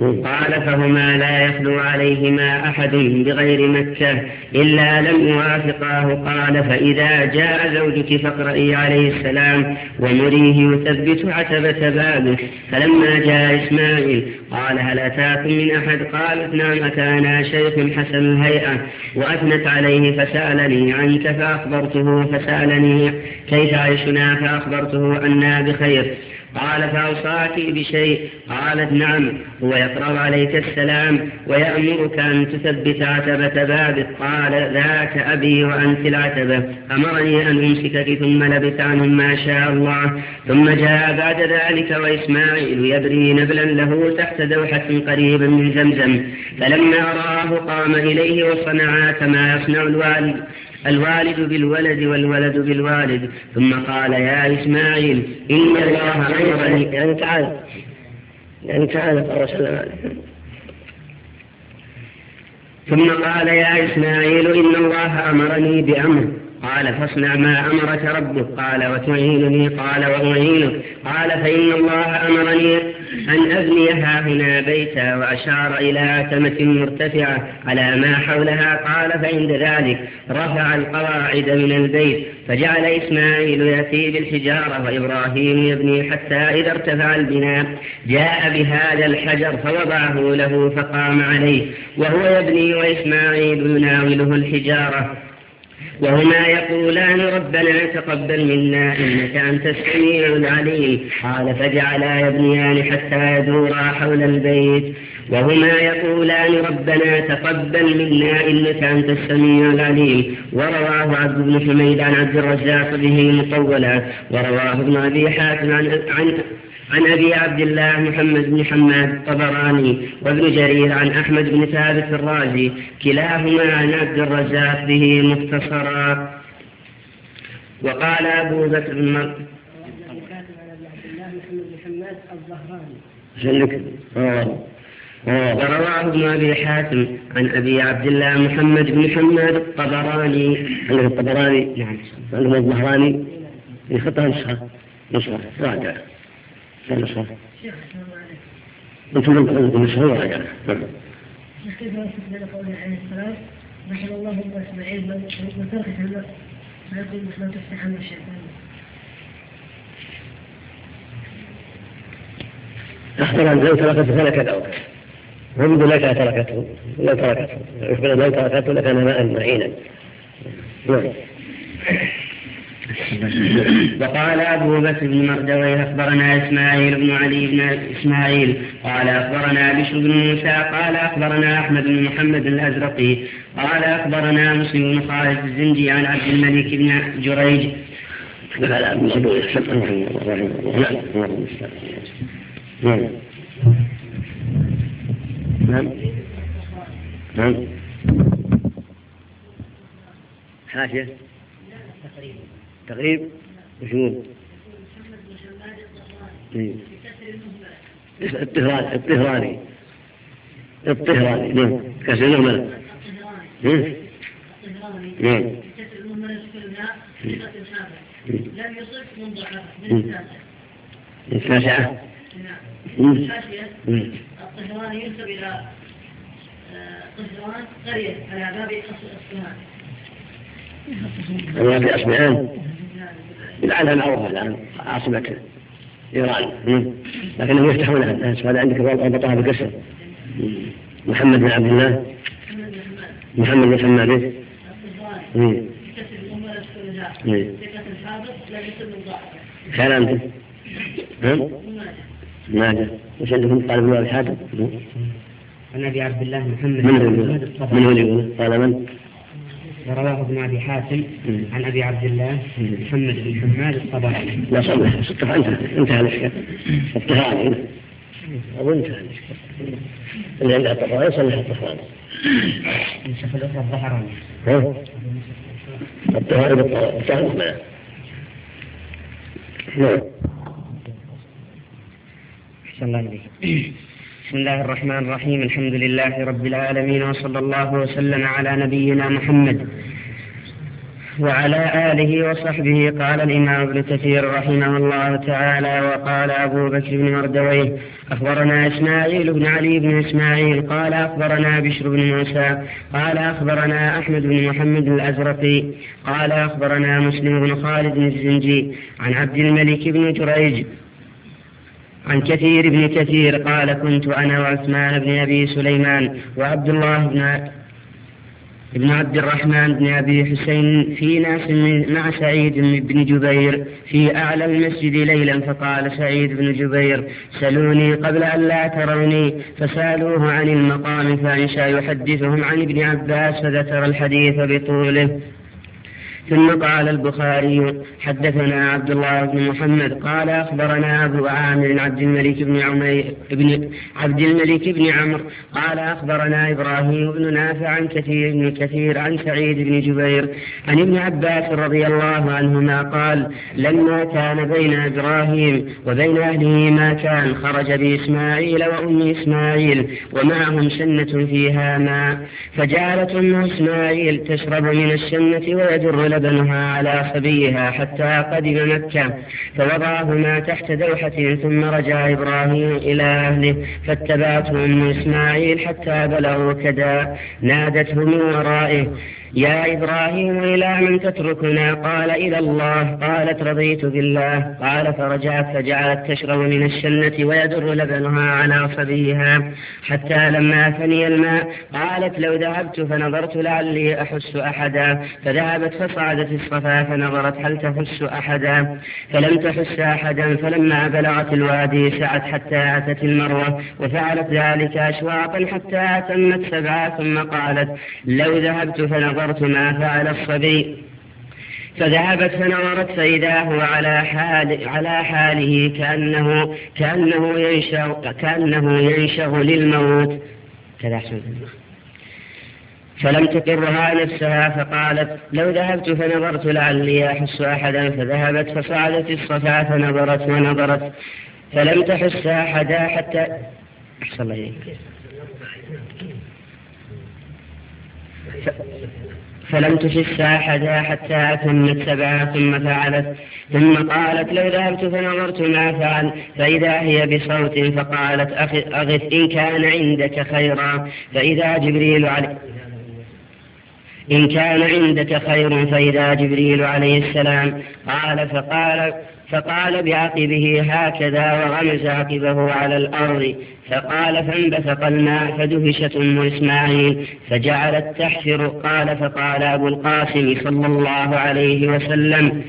قال فهما لا يخلو عليهما أحد بغير مكة إلا لم يوافقاه. قال فإذا جاء زوجك فاقرئي عليه السلام ومريه يثبت عتبة بابه. فلما جاء إسماعيل قال هل أتاكم من أحد؟ قالت نعم أتانا شيخ حسن الهيئة. وأثنت عليه فسألني عنك فأخبرته فسألني كيف عيشنا؟ فأخبرته أنا بخير. قال فأوصاك بشيء. قالت نعم هو يقرأ عليك السلام ويأمرك أن تثبت عتبة بابك. قال ذاك أبي وأنت العتبة. أمرني أن أمسكك ثم لبث عنهم ما شاء الله. ثم جاء بعد ذلك وإسماعيل يبري نبلا له تحت دوحة قريبا من زمزم. فلما رآه قام إليه وصنعا كما يصنع الوالد. الوالد بالولد والولد بالوالد. ثم قال يا إسماعيل إن الله أمرني يعني تعال يعني تعال وسلم عليه ثم قال يا إسماعيل إن الله أمرني بأمر. قال فاصنع ما أمرك ربك. قال وتعينني. قال وأعينك. قال فإن الله أمرني أن أبني هنا بيتا وأشار إلى أتمة مرتفعة على ما حولها قال فعند ذلك رفع القواعد من البيت فجعل إسماعيل يأتي بالحجارة وإبراهيم يبني حتى إذا ارتفع البناء جاء بهذا الحجر فوضعه له فقام عليه وهو يبني وإسماعيل يناوله الحجارة وهما يقولان ربنا تقبل منا إنك أنت السميع العليم. قال فجعلا يبنيان حتى يدورا حول البيت. وهما يقولان ربنا تقبل منا إنك أنت السميع العليم. ورواه عبد بن حميد عن عبد الرزاق به مطولا. ورواه ابن أبي حاتم عن, عن عن أبي عبد الله محمد بن حماد الطبراني وابن جرير عن أحمد بن ثابت الرازي كلاهما عن عبد الرزاق به مختصرا. وقال أبو بكر بن ورواه ابن أبي حاتم عن أبي عبد الله محمد بن حماد الطبراني. عنده الطبراني نعم. عنده الظهراني. يخطها نسخه نسخه راجع نسخه أنتم عندكم نسخه وراجع كيف بين قوله عليه السلام رحم الله ابن اسماعيل من ترك النفس فيقول مثل تفتح الشيطان؟ أخبر أن لو تركته فلك دعوة هم لك تركته. لو تركته. لو تركته لكان ماء معينا. نعم. وقال أبو بكر بن مردويه أخبرنا إسماعيل بن علي بن إسماعيل قال أخبرنا بشر بن موسى قال أخبرنا أحمد بن محمد الأزرقي قال أخبرنا مسلم بن خالد الزنجي عن عبد الملك بن جريج. نعم نعم. نعم. حاشية. تقريب وشمول الطهراني الطهراني. الطهراني نعم. كسر المهملة نعم. لم يصف منذ من التاسعة نعم. الطهراني ينسب إلى طهران قرية على باب أصفهان على باب أصفهان لعلها معروفة الآن عاصمة إيران. لكنهم يفتحونها الناس وهذا عندك ربطها بقصر محمد بن عبد الله. محمد بن حماد. كان أنت. ماذا؟ وش عندكم قال ابن ابي حاتم؟ عن أبي عبد الله محمد من هو من هو يقول؟ قال من؟ ورواه ابن أبي حاتم عن أبي عبد الله محمد بن حماد الطبراني. لا صلح انتهى انتهى انتهى الاشكال. الطهراني اظن انتهى الاشكال. اللي عنده الطهراني يصلح الطهراني. النسخه الأخرى الظهراني. ها؟ الطهاري بالطهاري نعم. أحسن الله إليك بسم الله الرحمن الرحيم الحمد لله رب العالمين وصلى الله وسلم على نبينا محمد وعلى آله وصحبه قال الإمام ابن كثير رحمه الله تعالى وقال أبو بكر بن مردويه أخبرنا إسماعيل بن علي بن إسماعيل قال أخبرنا بشر بن موسى قال أخبرنا أحمد بن محمد الأزرقي قال أخبرنا مسلم بن خالد الزنجي عن عبد الملك بن جريج عن كثير بن كثير قال كنت أنا وعثمان بن أبي سليمان وعبد الله بن ابن عبد الرحمن بن أبي حسين في ناس مع سعيد بن جبير في أعلى المسجد ليلا فقال سعيد بن جبير سلوني قبل أن لا تروني فسألوه عن المقام فأنشا يحدثهم عن ابن عباس فذكر الحديث بطوله. ثم قال البخاري حدثنا عبد الله بن محمد قال أخبرنا أبو عامر عبد الملك بن عمير بن عبد الملك بن عمرو قال أخبرنا إبراهيم بن نافع عن كثير بن كثير عن سعيد بن جبير عن ابن عباس رضي الله عنهما قال لما كان بين إبراهيم وبين أهله ما كان خرج بإسماعيل وأم إسماعيل ومعهم شنة فيها ماء فجعلت أم إسماعيل تشرب من الشنة ويجر لبنها على صبيها حتى قدم مكة فوضعهما تحت دوحة ثم رجع إبراهيم إلى أهله فاتبعته أم إسماعيل حتى بلغوا كذا نادته من ورائه. يا إبراهيم إلى من تتركنا؟ قال إلى الله. قالت رضيت بالله. قال فرجعت فجعلت تشرب من الشنة ويدر لبنها على صبيها حتى لما فني الماء. قالت لو ذهبت فنظرت لعلي أحس أحدا. فذهبت فصعدت الصفا فنظرت هل تحس أحدا. فلم تحس أحدا فلما بلغت الوادي سعت حتى أتت المروة. وفعلت ذلك أشواطا حتى أتمت سبعة. ثم قالت لو ذهبت فنظرت نظرت ما فعل الصبي. فذهبت فنظرت فإذا هو على حال على حاله كأنه كأنه ينشغ كأنه ينشغ للموت. كذا فلم تقرها نفسها فقالت لو ذهبت فنظرت لعلي أحس أحدا. فذهبت فصعدت الصفا فنظرت ونظرت. فلم تحس أحدا حتى أحسن الله إليك. فلم تشس أحدا حتى أتمت سبعة ثم فعلت. ثم قالت لو ذهبت فنظرت ما فعل. فإذا هي بصوت فقالت أغث إن كان عندك خيرا. فإذا جبريل عليه إن كان عندك خير فإذا جبريل عليه السلام قال فقال فقال بعقبه هكذا وغمز عقبه على الأرض فقال فانبثق الماء فدهشت أم إسماعيل فجعلت تحفر قال فقال أبو القاسم صلى الله عليه وسلم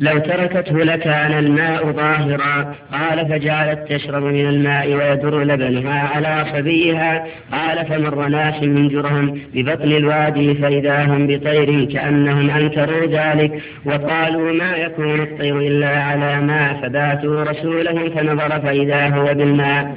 لو تركته لكان الماء ظاهرا. قال فجعلت تشرب من الماء ويدر لبنها على صبيها قال فمر ناس من جرهم ببطن الوادي فإذا هم بطير كأنهم أنكروا ذلك. وقالوا ما يكون الطير إلا على ماء. فباتوا رسولهم فنظر فإذا هو بالماء.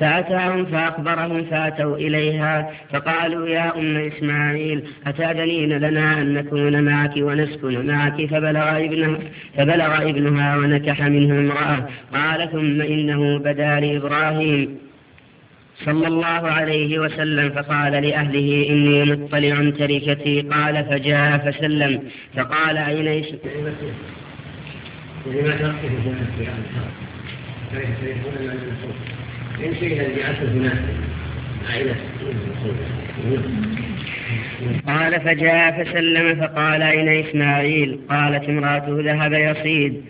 فأتاهم فأخبرهم فأتوا إليها. فقالوا يا أم إسماعيل أتأذنين لنا أن نكون معك ونسكن معك؟ فبلغ ابنها, فبلغ ابنها ونكح منه امرأة. قال ثم إنه بدا لإبراهيم صلى الله عليه وسلم فقال لأهله إني مطلع تركتي. قال فجاء فسلم. فقال أين لما قال فجاء فسلم فقال أين إسماعيل؟ قالت امرأته ذهب يصيد.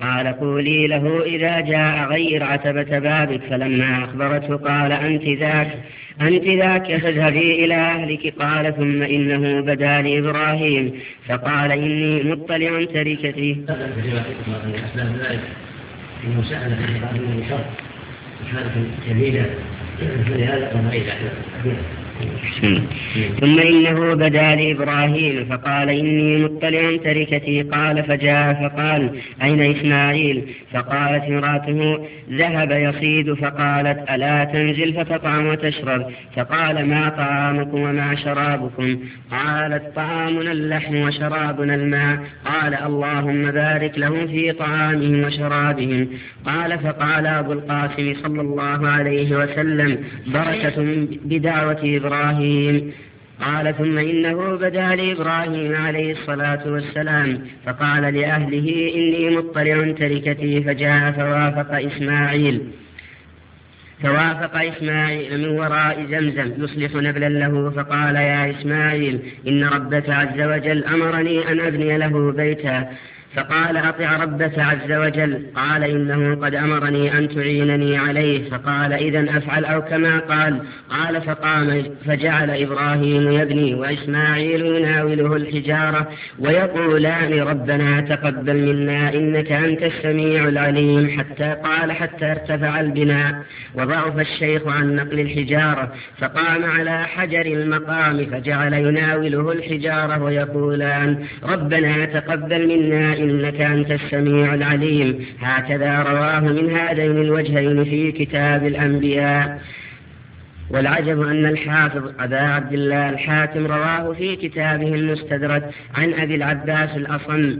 قال قولي له إذا جاء غير عتبة بابك فلما أخبرته قال أنت ذاك أنت ذاك فاذهبي إلى أهلك. قال ثم إنه بدا لإبراهيم. فقال إني مطلع تركتي حالة جميلة فلهذا قام إلى ثم إنه بدا لإبراهيم فقال إني مطلع تركتي. قال فجاء فقال أين إسماعيل؟ فقالت امرأته ذهب يصيد. فقالت ألا تنزل فتطعم وتشرب؟ فقال ما طعامكم وما شرابكم؟ قالت طعامنا اللحم وشرابنا الماء. قال اللهم بارك لهم في طعامهم وشرابهم. قال فقال أبو القاسم صلى الله عليه وسلم بركة بدعوة إبراهيم قال ثم إنه بدا لإبراهيم عليه الصلاة والسلام فقال لأهله إني مطلع تركتي فجاء فوافق إسماعيل. فوافق إسماعيل من وراء زمزم يصلح نبلا له فقال يا إسماعيل إن ربك عز وجل أمرني أن أبني له بيتا. فقال أطع ربك عز وجل. قال إنه قد أمرني أن تعينني عليه. فقال إذا أفعل أو كما قال. قال فقام فجعل إبراهيم يبني وإسماعيل يناوله الحجارة ويقولان ربنا تقبل منا إنك أنت السميع العليم. حتى قال حتى ارتفع البناء وضعف الشيخ عن نقل الحجارة. فقام على حجر المقام فجعل يناوله الحجارة ويقولان ربنا تقبل منا إنك أنت السميع العليم. هكذا رواه من هذين الوجهين في كتاب الأنبياء. والعجب أن الحافظ أبا عبد الله الحاكم رواه في كتابه المستدرك عن أبي العباس الأصم.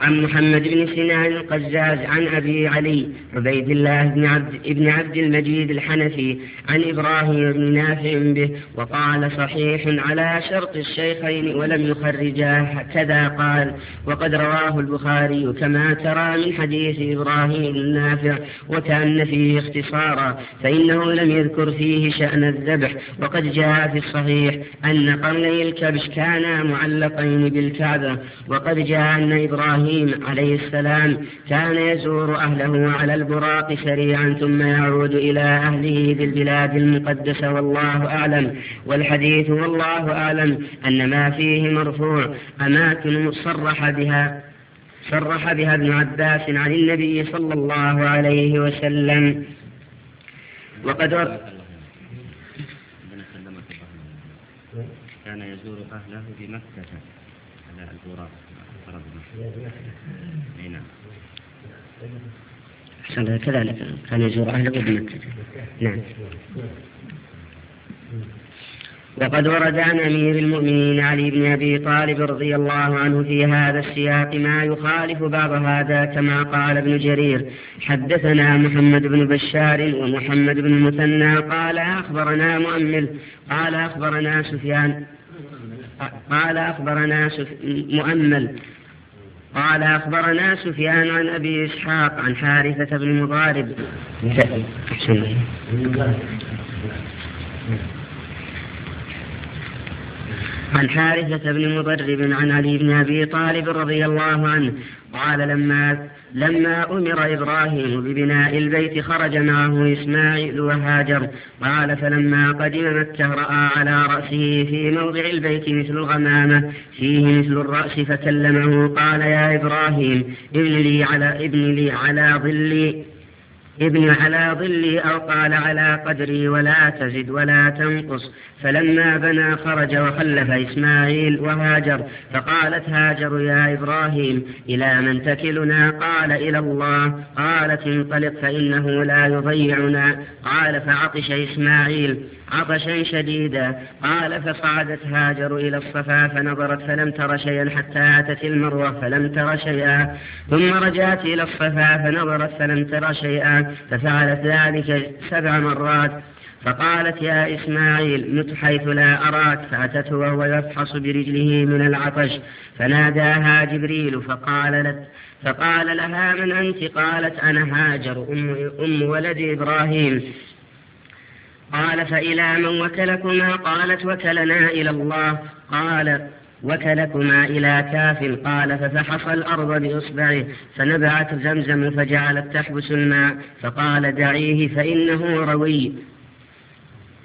عن محمد بن سنان القزاز عن أبي علي عبيد الله بن عبد, بن عبد المجيد الحنفي عن إبراهيم بن نافع به وقال صحيح على شرط الشيخين ولم يخرجاه كذا قال وقد رواه البخاري كما ترى من حديث إبراهيم بن نافع وكأن فيه اختصارا فإنه لم يذكر فيه شأن الذبح وقد جاء في الصحيح أن قرني الكبش كانا معلقين بالكعبة وقد جاء أن إبراهيم إبراهيم عليه السلام كان يزور أهله على البراق سريعا ثم يعود إلى أهله بالبلاد المقدسة والله أعلم. والحديث والله أعلم أن ما فيه مرفوع أماكن صرح بها صرح بها ابن عباس عن النبي صلى الله عليه وسلم. وقد كان يزور أهله بمكة على البراق. نعم كذلك. كان يزور أهله بمكة نعم. وقد ورد عن أمير المؤمنين علي بن أبي طالب رضي الله عنه في هذا السياق ما يخالف بعض هذا كما قال ابن جرير حدثنا محمد بن بشار ومحمد بن المثنى قال أخبرنا مؤمل قال أخبرنا سفيان قال أخبرنا مؤمل. قال أخبرنا سفيان عن أبي إسحاق عن حارثة بن مضارب. عن حارثة بن مضرب عن علي بن أبي طالب رضي الله عنه قال لما لما أمر إبراهيم ببناء البيت خرج معه إسماعيل وهاجر. قال فلما قدم مكة رأى على رأسه في موضع البيت مثل الغمامة فيه مثل الرأس فكلمه قال يا إبراهيم ابن لي على ابن لي على ظلي. ابن على ظلي أو قال على قدري ولا تزد ولا تنقص. فلما بنى خرج وخلف إسماعيل وهاجر فقالت هاجر يا إبراهيم إلى من تكلنا؟ قال إلى الله. قالت انطلق فإنه لا يضيعنا. قال فعطش إسماعيل. عطشا شديدا. قال فصعدت هاجر إلى الصفا فنظرت فلم تر شيئا حتى أتت المروة فلم تر شيئا. ثم رجعت إلى الصفا فنظرت فلم تر شيئا. ففعلت ذلك سبع مرات. فقالت يا إسماعيل مت حيث لا أراك فأتته وهو يفحص برجله من العطش. فناداها جبريل فقال لك فقال لها من أنت؟ قالت أنا هاجر أم, أم ولد إبراهيم. قال فإلى من وكلكما قالت وكلنا إلى الله قال وكلكما إلى كاف قال ففحص الأرض بإصبعه فنبعت زمزم فجعلت تحبس الماء فقال دعيه فإنه روي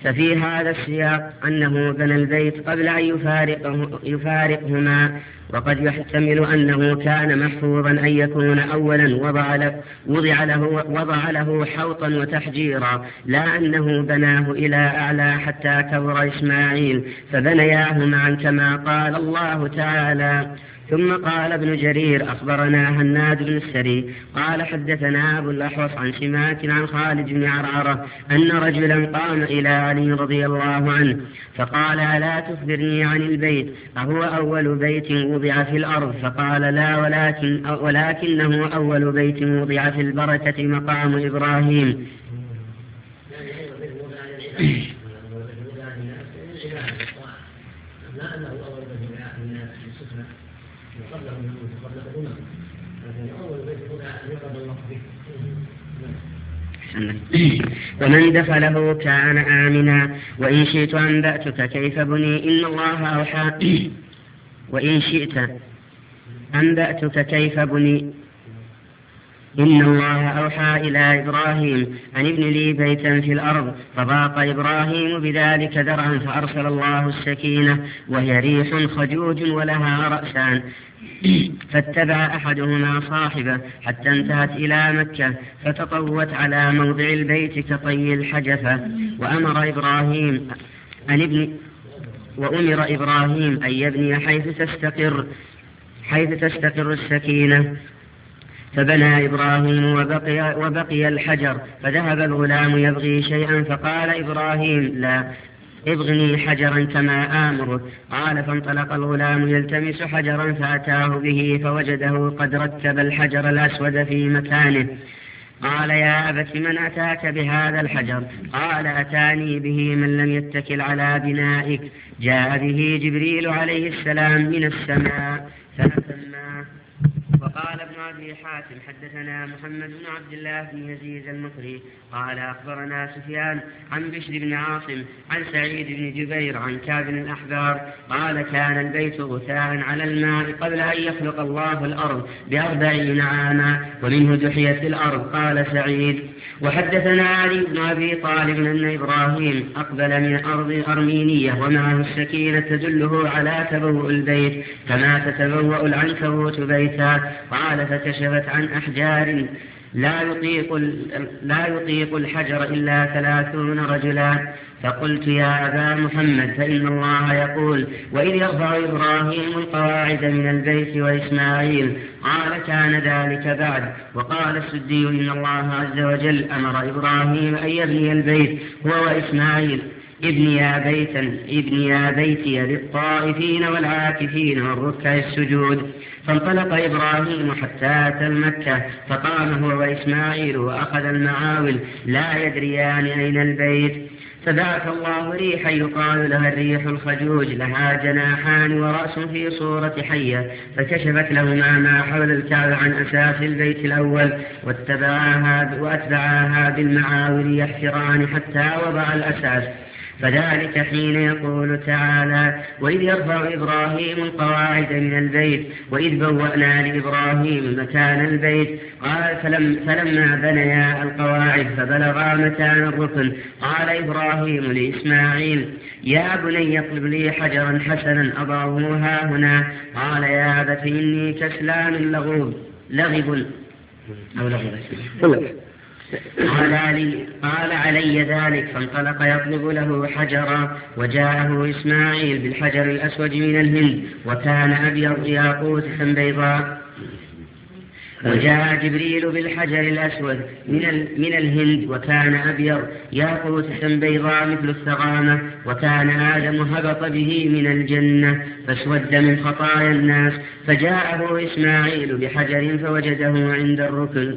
ففي هذا السياق أنه بنى البيت قبل أن يفارقه يفارقهما وقد يحتمل أنه كان محفوظا أن يكون أولا وضع له, وضع له, وضع له حوطا وتحجيرا لا أنه بناه إلى أعلى حتى كبر إسماعيل فبنياه معا كما قال الله تعالى ثم قال ابن جرير أخبرنا هناد بن السري قال حدثنا أبو الأحوص عن سماك عن خالد بن عرعرة أن رجلا قام إلى علي رضي الله عنه فقال ألا تخبرني عن البيت؟ أهو أول بيت وضع في الأرض. فقال لا ولكن ولكنه أول بيت وضع في البركة مقام إبراهيم لا انه اول بيت وضع الناس في السفنه قبله من قبله الامم لكن اول بيت وضع ان يقرب الله به ومن دخله كان آمنا. وإن شئت أنبأتك كيف بني؟ إن الله أوحى. وإن شئت أنبأتك كيف بني؟ إن الله أوحى إلى إبراهيم. أن ابن لي بيتا في الأرض. فضاق إبراهيم بذلك درعا فأرسل الله السكينة. وهي ريح خجوج ولها رأسان. فاتبع أحدهما صاحبه حتى انتهت إلى مكة فتطوت على موضع البيت كطي الحجفة. وأمر إبراهيم أن ابن وأمر إبراهيم أن يبني حيث تستقر حيث تستقر السكينة. فبنى إبراهيم وبقي, وبقي الحجر فذهب الغلام يبغي شيئا فقال إبراهيم لا ابغني حجرا كما آمرك قال فانطلق الغلام يلتمس حجرا فأتاه به فوجده قد رتب الحجر الأسود في مكانه. قال يا أبت من أتاك بهذا الحجر؟ قال أتاني به من لم يتكل على بنائك. جاء به جبريل عليه السلام من السماء فلما وقال ابن أبي حاتم حدثنا محمد بن عبد الله بن يزيد المصري قال أخبرنا سفيان عن بشر بن عاصم عن سعيد بن جبير عن كعب بن الأحبار قال كان البيت غثاء على الماء قبل أن يخلق الله الأرض بأربعين عاما ومنه دحيت الأرض. قال سعيد وحدثنا علي بن أبي طالب أن إبراهيم أقبل من أرض أرمينية ومعه السكينة تدله على تبوء البيت كما تتبوأ العنكبوت بيتا قال فكشفت عن أحجار لا يطيق لا يطيق الحجر إلا ثلاثون رجلا. فقلت يا أبا محمد فإن الله يقول وإذ يرفع إبراهيم القواعد من البيت وإسماعيل قال كان ذلك بعد وقال السدي إن الله عز وجل أمر إبراهيم أن يبني البيت هو وإسماعيل ابنيا بيتا ابنيا بيتي للطائفين والعاكفين والركع السجود فانطلق إبراهيم حتى أتى المكة فقام هو وإسماعيل وأخذ المعاول لا يدريان أين البيت فبعث الله ريحا يقال لها الريح الخجوج لها جناحان ورأس في صورة حية فكشفت لهما ما حول الكعبة عن أساس البيت الأول واتبعاها وأتبعاها بالمعاول يحفران حتى وضع الأساس. فذلك حين يقول تعالى وإذ يرفع إبراهيم القواعد من البيت وإذ بوأنا لإبراهيم مكان البيت قال فلم فلما بنيا القواعد فبلغا مكان الركن قال إبراهيم لإسماعيل يا بني اطلب لي حجرا حسنا أضعه ها هنا قال يا أبت إني كسلان لغوب لغب. أو لغب. قال علي قال علي ذلك فانطلق يطلب له حجرا وجاءه إسماعيل بالحجر الأسود من الهند وكان أبيض ياقوتة بيضاء. وجاء جبريل بالحجر الأسود من, من الهند وكان أبيض ياقوتة بيضاء مثل الثغامة وكان آدم هبط به من الجنة فاسود من خطايا الناس فجاءه إسماعيل بحجر فوجده عند الركن.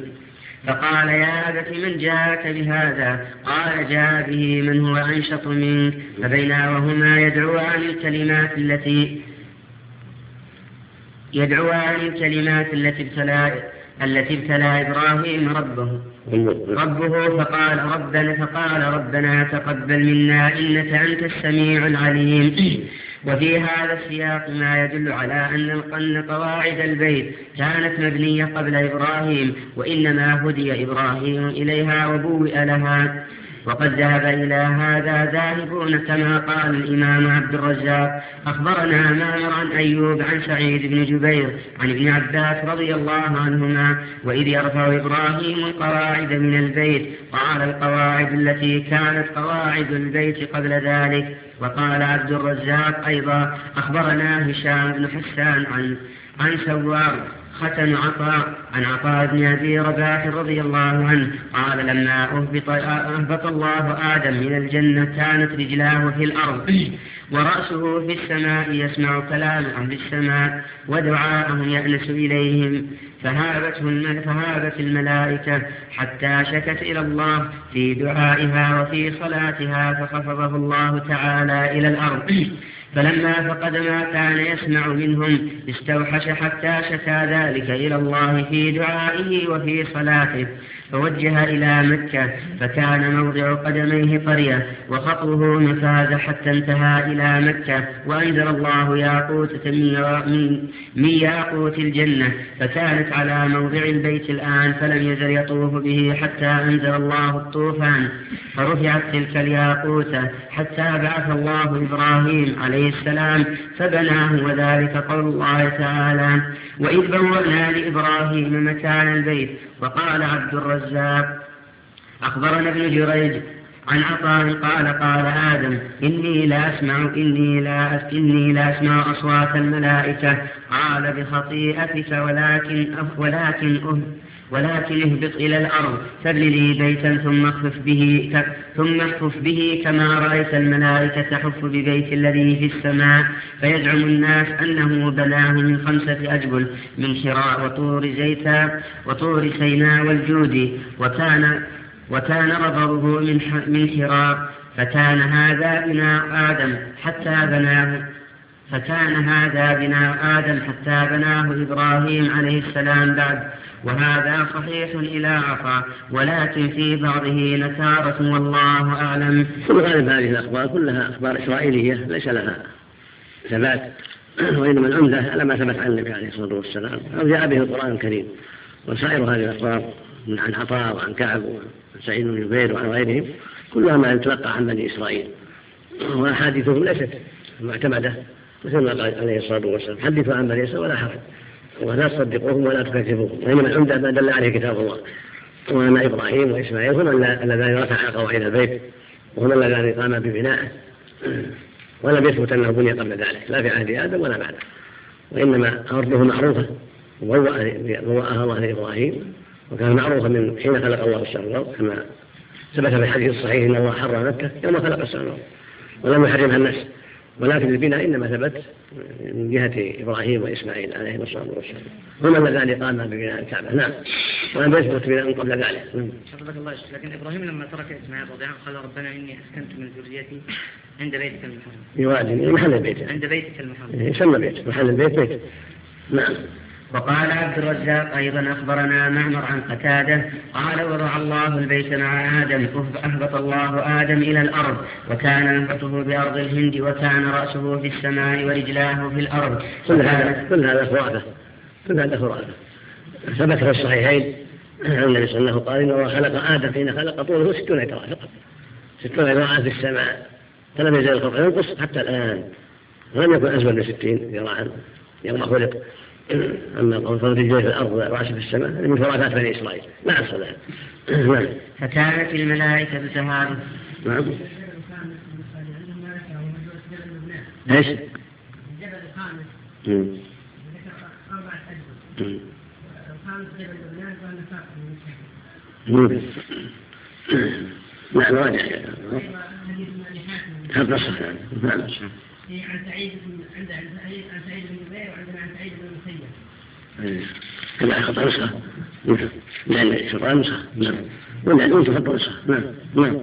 فقال يا أبت من جاءك بهذا؟ قال جاء به من هو أنشط منك فبينا وهما يدعوان الكلمات التي يدعوان الكلمات التي ابتلى التي ابتلى إبراهيم ربه. ربه فقال ربنا فقال ربنا تقبل منا إنك أنت السميع العليم. وفي هذا السياق ما يدل على أن قواعد البيت كانت مبنية قبل إبراهيم وإنما هدي إبراهيم إليها وبوئ لها. وقد ذهب إلى هذا ذاهبون كما قال الإمام عبد الرزاق أخبرنا مامر عن أيوب عن سعيد بن جبير عن ابن عباس رضي الله عنهما وإذ يرفع إبراهيم القواعد من البيت قال القواعد التي كانت قواعد البيت قبل ذلك. وقال عبد الرزاق أيضا أخبرنا هشام بن حسان عن عن سوار ختن عطاء عن عطاء بن أبي رباح رضي الله عنه قال لما اهبط أهبط الله آدم من الجنة كانت رجلاه في الأرض ورأسه في السماء يسمع كلام أهل السماء ودعاءهم يأنس إليهم فهابته فهابت الملائكة حتى شكت إلى الله في دعائها وفي صلاتها فخفضه الله تعالى إلى الأرض. فلما فقد ما كان يسمع منهم استوحش حتى شكا ذلك إلى الله في دعائه وفي صلاته. فوجه إلى مكة فكان موضع قدميه قرية وخطوه مفاز حتى انتهى إلى مكة وأنزل الله ياقوتة من ياقوت الجنة فكانت على موضع البيت الآن فلم يزل يطوف به حتى أنزل الله الطوفان. فرفعت تلك الياقوتة حتى بعث الله إبراهيم عليه السلام فبناه وذلك قول الله تعالى وإذ بوأنا لإبراهيم مكان البيت وقال عبد الرزاق أخبرنا ابن جريج عن عطاء قال قال آدم إني لا أسمع إني لا إني لا أسمع أصوات الملائكة. قال بخطيئتك ولكن ولكن ولكن اهبط إلى الأرض فابن لي بيتا ثم اخفف به ثم اخفف به كما رأيت الملائكة تحف ببيت الذي في السماء. فيزعم الناس أنه بناه من خمسة أجبل من حراء وطور زيتا وطور سيناء والجود. وكان وكان ربره من من حراء. فكان هذا بناء آدم حتى بناه فكان هذا بناء آدم حتى بناه إبراهيم عليه السلام بعد. وهذا صحيح إلى عطاء ولكن في بعضه نكارة والله أعلم. كل هذه الأخبار كلها أخبار إسرائيلية ليس لها ثبات وإنما العمدة على ما ثبت عن النبي عليه الصلاة والسلام أو جاء به القرآن الكريم. وسائر هذه الأخبار عن عطاء وعن كعب وعن سعيد بن جبير وعن غيرهم كلها ما يتلقى عن بني إسرائيل. وأحاديثهم ليست معتمدة. مثل ما قال عليه الصلاة والسلام. حدثوا بني إسرائيل ولا حرج ولا تصدقوهم ولا تكذبوهم. وإنما العمدة ما دل عليه كتاب الله. وأن إبراهيم وإسماعيل هما اللذان رفعا قواعد البيت. وهما اللذان قاما ببنائه. ولم يثبت أنه بني قبل ذلك. لا في عهد آدم ولا بعده. وإنما أرضه معروفة. وبوأها الله لإبراهيم. وكان معروفا من حين خلق الله السماء والأرض. كما ثبت في الحديث الصحيح إن الله حرم مكة يوم خلق السماء والأرض. ولم يحرمها الناس. ولكن البناء إنما ثبت من جهة إبراهيم وإسماعيل عليهما الصلاة والسلام. هما اللذان قاما ببناء الكعبة. نعم. ولم يثبت بناء قبل ذلك. حفظك الله لكن إبراهيم لما ترك إسماعيل رضي الله عنه قال ربنا إني أسكنت من ذريتي عند بيتك المحرم. يوادي محل البيت عند بيتك المحرم. يسمى بيت محل البيت بيت نعم. وقال عبد الرزاق أيضا أخبرنا معمر عن قتادة قال وضع الله البيت مع آدم أهبط الله آدم إلى الأرض وكان أنفته بأرض الهند وكان رأسه في السماء ورجلاه في الأرض. كل هذا كل هذا خرافة كل هذا خرافة ثبت في الصحيحين عن النبي صلى الله عليه وسلم قال إن الله خلق آدم حين خلق طوله ستون ذراع فقط. ستون ذراعا في السماء فلم يزل الخلق ينقص حتى الآن. ولم يكن أزول من ستين ذراعا يوم خلق. أما قول فرد الجيش في الأرض ورأسه في السماء هذه من خرافات بني إسرائيل. لا أصل لها نعم. فكانت الملائكة تهاب نعم. إيش؟ الجبل الخامس ذكر أربعة أجزاء الخامس جبل لبنان وأنا فاقد نعم. راجع حديث ابن هذا نصح نعم. عن سعيد بن عند عن سعيد بن جبير عن سعيد بن المسيب كما خطأ نسخة الشرطان نسخة نعم ولا أنت نسخة نعم نعم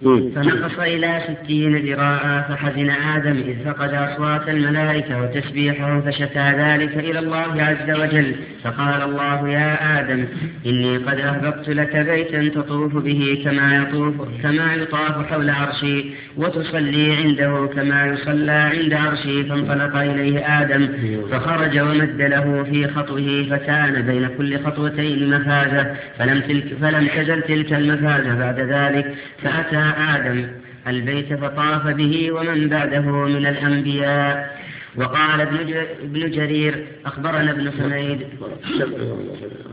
فنقص إلى ستين ذراعا فحزن آدم إذ فقد أصوات الملائكة وتسبيحه فشكى ذلك إلى الله عز وجل. فقال الله يا آدم إني قد أهبطت لك بيتا تطوف به كما يطوف كما يطاف حول عرشي وتصلي عنده كما يصلى عند عرشي. فانطلق إليه آدم فخرج ومد له في خطوه فكان بين كل خطوتين مفازة. فلم, تلك فلم تزل تلك المفازة بعد ذلك فأتى آدم البيت فطاف به ومن بعده من الأنبياء. وقال ابن جرير أخبرنا ابن حميد.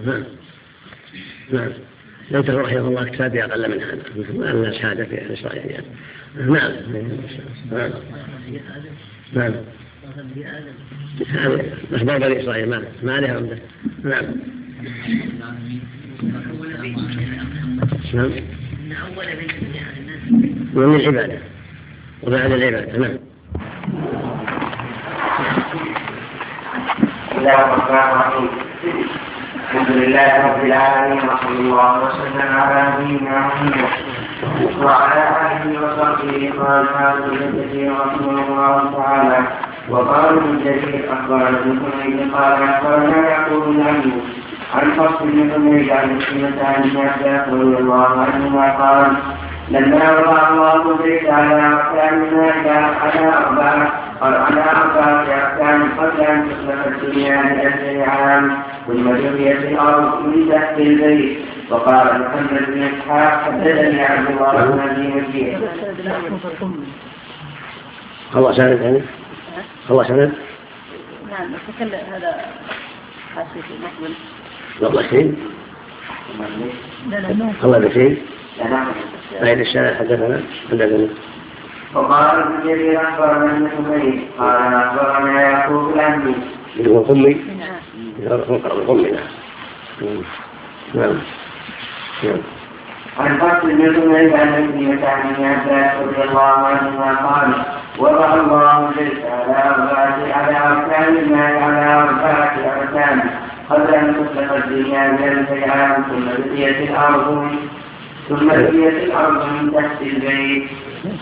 نعم. نعم. ليته رحمه الله اكتفى بأقل من هذا. مثل أن شهادة في الإسرائيليات نعم. نعم. نعم. أخبار بني إسرائيل ما ما عليها عمدة نعم. نعم. ومن العبادة. وبعد العبادة نعم بسم الله الرحمن الرحيم الحمد لله رب العالمين وصلى الله وسلم على نبينا محمد وعلى آله وصحبه واصحابه كثيرا رحمه الله تعالى وقال ابن جرير اخبرنا ابن حميد قال اخبرنا يعقوب بن عن حفص بن حميد عن مسلمة عن ابن عباس رضي الله عنهما قال لما وضع الله البيت على أركان المائدة على أربعة على أربعة أركان قبل أن تصبح الدنيا بألف عام ثم جريت الأرض من تحت البيت وقال محمد بن إسحاق حدثني عبد الله بن أبي وكيل. الله سند يعني؟ الله سند؟ نعم تكلم هذا حاشية مقبل قبل شيء لا لا الله بشيء فإن الشارع حدثنا؟ حدثنا وقال ابن جرير أخبرنا ابن حميد قال أخبرنا يعقوب الانبي يقول قمي نعم نقرأ القمي نعم نعم. نعم. عن فصل بن حميد عن ابن عن عباس رضي الله عنهما قال وضع الله البيت على أربعة على أركان المال على أربعة أركان. قبل أن تصبح الدنيا بألف عام ثم بقيت الأرض ثم بقيت الأرض من تحت البيت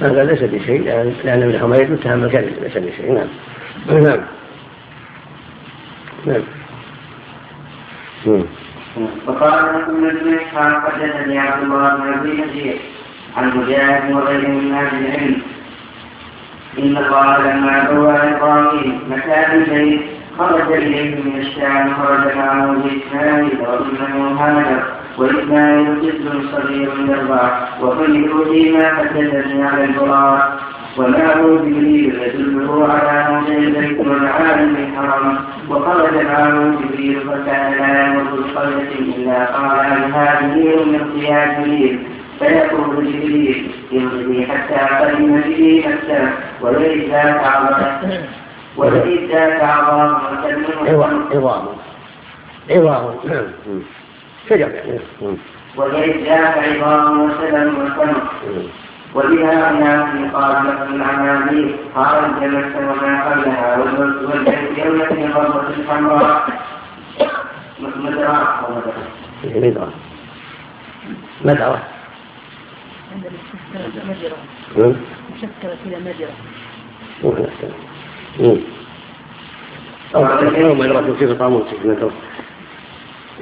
هذا ليس بشيء لأن ابن حميد متهم الكذب ليس بشيء نعم. نعم. نعم. وقال محمد بن اسحاق حدثني عبد الله بن ابي كثير عن مجاهد وغيره من أهل العلم ان الله لما بوى إبراهيم مكان البيت خرج اليه من الشام خرج معه باسماعيل وابنه هاجر واسماعيل طفل صغير يرضع وخير فيما حدثني على البراق ومعه جبريل يدله على موضع البيت والعالم الحرم وخرج معه جبريل فكان لا يمر بقرية إلا قال هل هذه من جبريل فيقول جبريل امضي حتى قدم به مكة وليس ذاك عظام وليس ذاك عظام. عظام شجر. وليس ذاك عظام وسلم وسلم. وبها أناس قال لكم العنابيل قال الجنة وما قبلها والبيت يومة غربة حمراء مدراء مدرة مدرة عند الاستثناء مجرى مم. مشكلة إلى. مم. أو مدرة في طاموس مدرة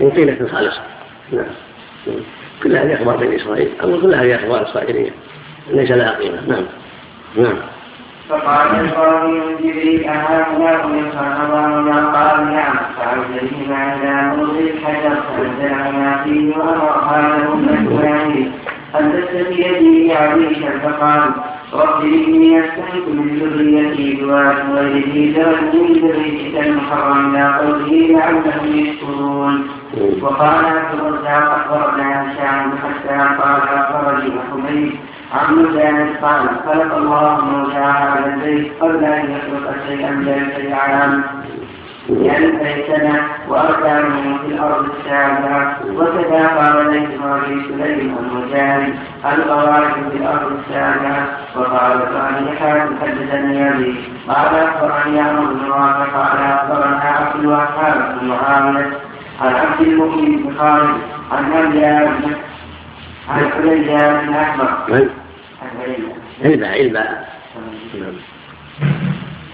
من قيلة خالصة نعم. كل هذه أخبار بني إسرائيل. أو كل هذه أخبار إسرائيلية. ليس لها قيمة. نعم. نعم. فقال إبراهيم جبريل أهؤلاء يصعدون قال. نعم. فعرج بهما إلى موضع الحجر فنزلهما فيه لهم إسماعيل أن تستفي بيده عريشا فقال رب إني أسكنت من ذريتي بواد غير ذي زرع من ذريتك المحرم إلى قوله لعلهم يشكرون. وقال عبد الرزاق أخبرنا هشام حتى قال أخبرني حميد عن مجاهد قال خلق الله موسى هذا البيت قبل أن يخلق شيئا بألف عام بألف سنة وأركانه في الأرض السابعة وكذا قال ليس أبي سليم المجاهد القواعد في الأرض السابعة وقال ثاني حاتم حدثني أبي قال أخبرني عمرو بن رافع قال أخبرنا عبد الوهاب بن معاوية عن عبد المؤمن بن خالد عن أبي عن حليجة بن أحمر من؟ علبة علبة نعم.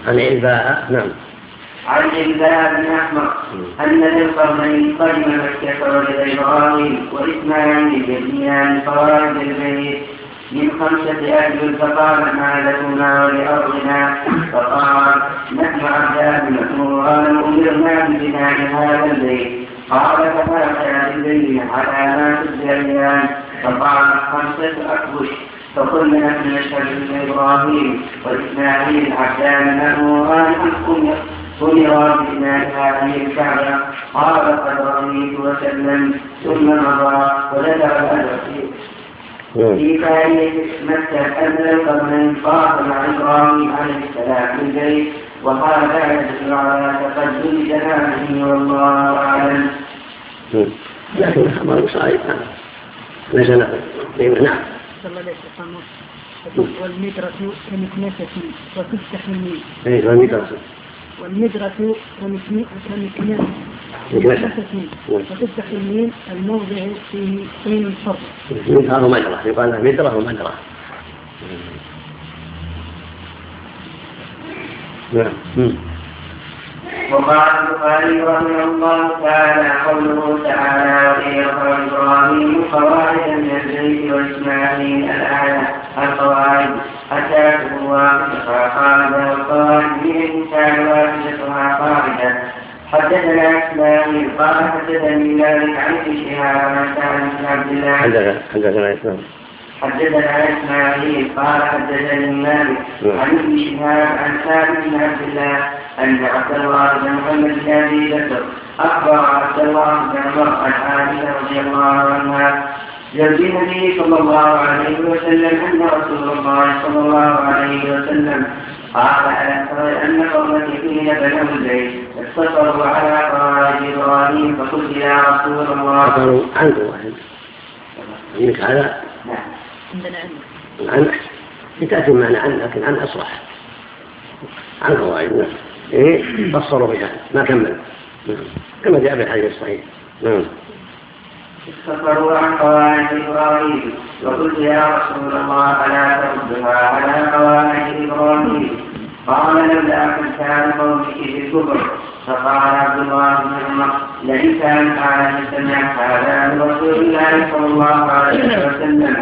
عن علباء نعم. عن علباء بن احمر ان ذي القرنين قدم مكه ولد إبراهيم وإسماعيل يبنيان فوائد البيت من خمسة أجل فقال ما لكما ولأرضنا. فقال نحن عبدان مأموران أمرنا ببناء هذا البيت. قال فما بالبيت على ما تزدريان فقال خمسة أكبش فقلنا نحن نشهد ان إبراهيم وإسماعيل عبدان ماموران ان أمر ببناء هذه الكعبة قال قد رضيت وسلم ثم مضى وذكر الأدب في تاريخ مكة أن القرنين طاف مع إبراهيم عليه السلام في البيت وقال يدل على تقدم جنابه والله أعلم. لكن الخبر صحيح ليس نعم. والمدرة كمكنسة وتفتح الميل. اي والمدرة. والمدرة كمكنسة وتفتح الميل الموضع فيه طين الفرد. مدرة ومدرة يقال مدرة ومدرة. نعم. وقال البخاري رحمه الله تعالى قوله تعالى ويرفع إبراهيم قواعد من البيت وإسماعيل الآية القواعد حدثنا إسماعيل قال حدثني مالك عن ابن شهاب عن بن عبد الله حدثنا اسماعيل قال حدثني مالك عن ابن شهاب عن ثابت بن عبد الله أن عبد الله بن محمد بن ابي بكر أخبر عبد الله بن عمر عن عائشة رضي الله عنها زوج النبي صلى الله عليه وسلم أن رسول الله صلى الله عليه وسلم. قال أن قومك حين بنوا البيت اقتصروا على قواعد إبراهيم؟ فقلت يا رسول الله. اقتصروا عنك واحد. عندك هذا؟ نعم. عندنا عن تأتي معنى عن لكن عن أصرح عن قواعد نعم. إيه فسروا بها. ما كمل. نعم. كما جاء في الحديث الصحيح. نعم. استغفروا عن قواعد إبراهيم. وقلت يا رسول الله ألا تردها على قواعد إبراهيم؟ قال لولا ان كان قومك في الكفر. فقال عبد الله بن عمر لئن كان عالم سمعت هذا من رسول الله صلى الله عليه وسلم.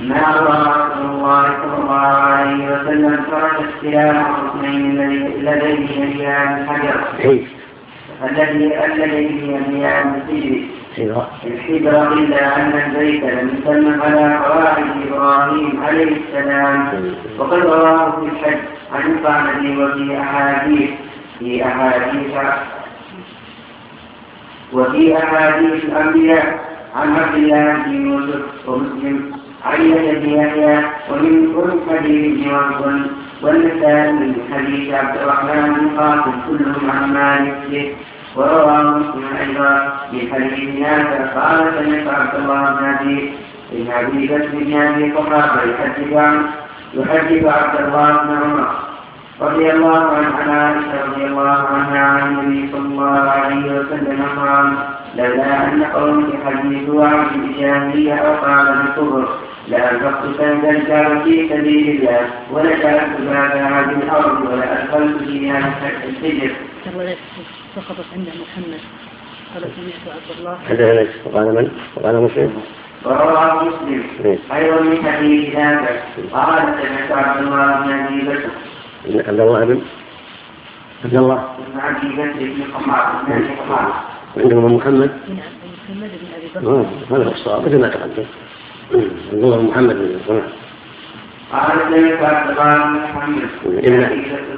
ما روى رسول الله صلى الله عليه وسلم ترك استلام الركنين لديه يميان الحجر. الذي الذي يميان الحجر الحجر إلا أن البيت لم يسلم على قواعد إبراهيم عليه السلام. وقد رواه في الحج عن القعنبي وفي احاديث في احاديث وفي أحاديث الأنبياء عن عبد الله بن يوسف ومسلم عن بن يحيى ومن كل حديث ابن والنسائي من حديث عبد الرحمن بن قاسم كلهم عن مالك. وروى مسلم أيضا من حديث نافع قال سمعت عبد الله بن ابي بن ابي بكر بن ابي قحافه يحدث عن يحدث عبد الله بن عمر رضي الله عنه عن عائشه رضي الله عنها عن النبي صلى الله عليه وسلم قال لولا أن قومك حديثوا عن الجاهلية أو قال بالكفر لأنفقت كنزا في سبيل الله ولجعلت بعدها بالأرض ولأدخلت فيها السجن. سقطت عند محمد قال سمعت عبد الله حدثنا وقال من؟ وقال مسلم. ورواه مسلم. أيضا من حديث نافع قال سمعت عبد الله بن أبي بكر. عبد الله بن؟ عبد الله. بن أبي بكر بن قمار بن أبي قمار عندهم محمد بن محمد بن أبي بكر. هذا هو الصواب. مثل ما تقدم نور محمد بن سمع قال سمعت عبد الله بن محمد.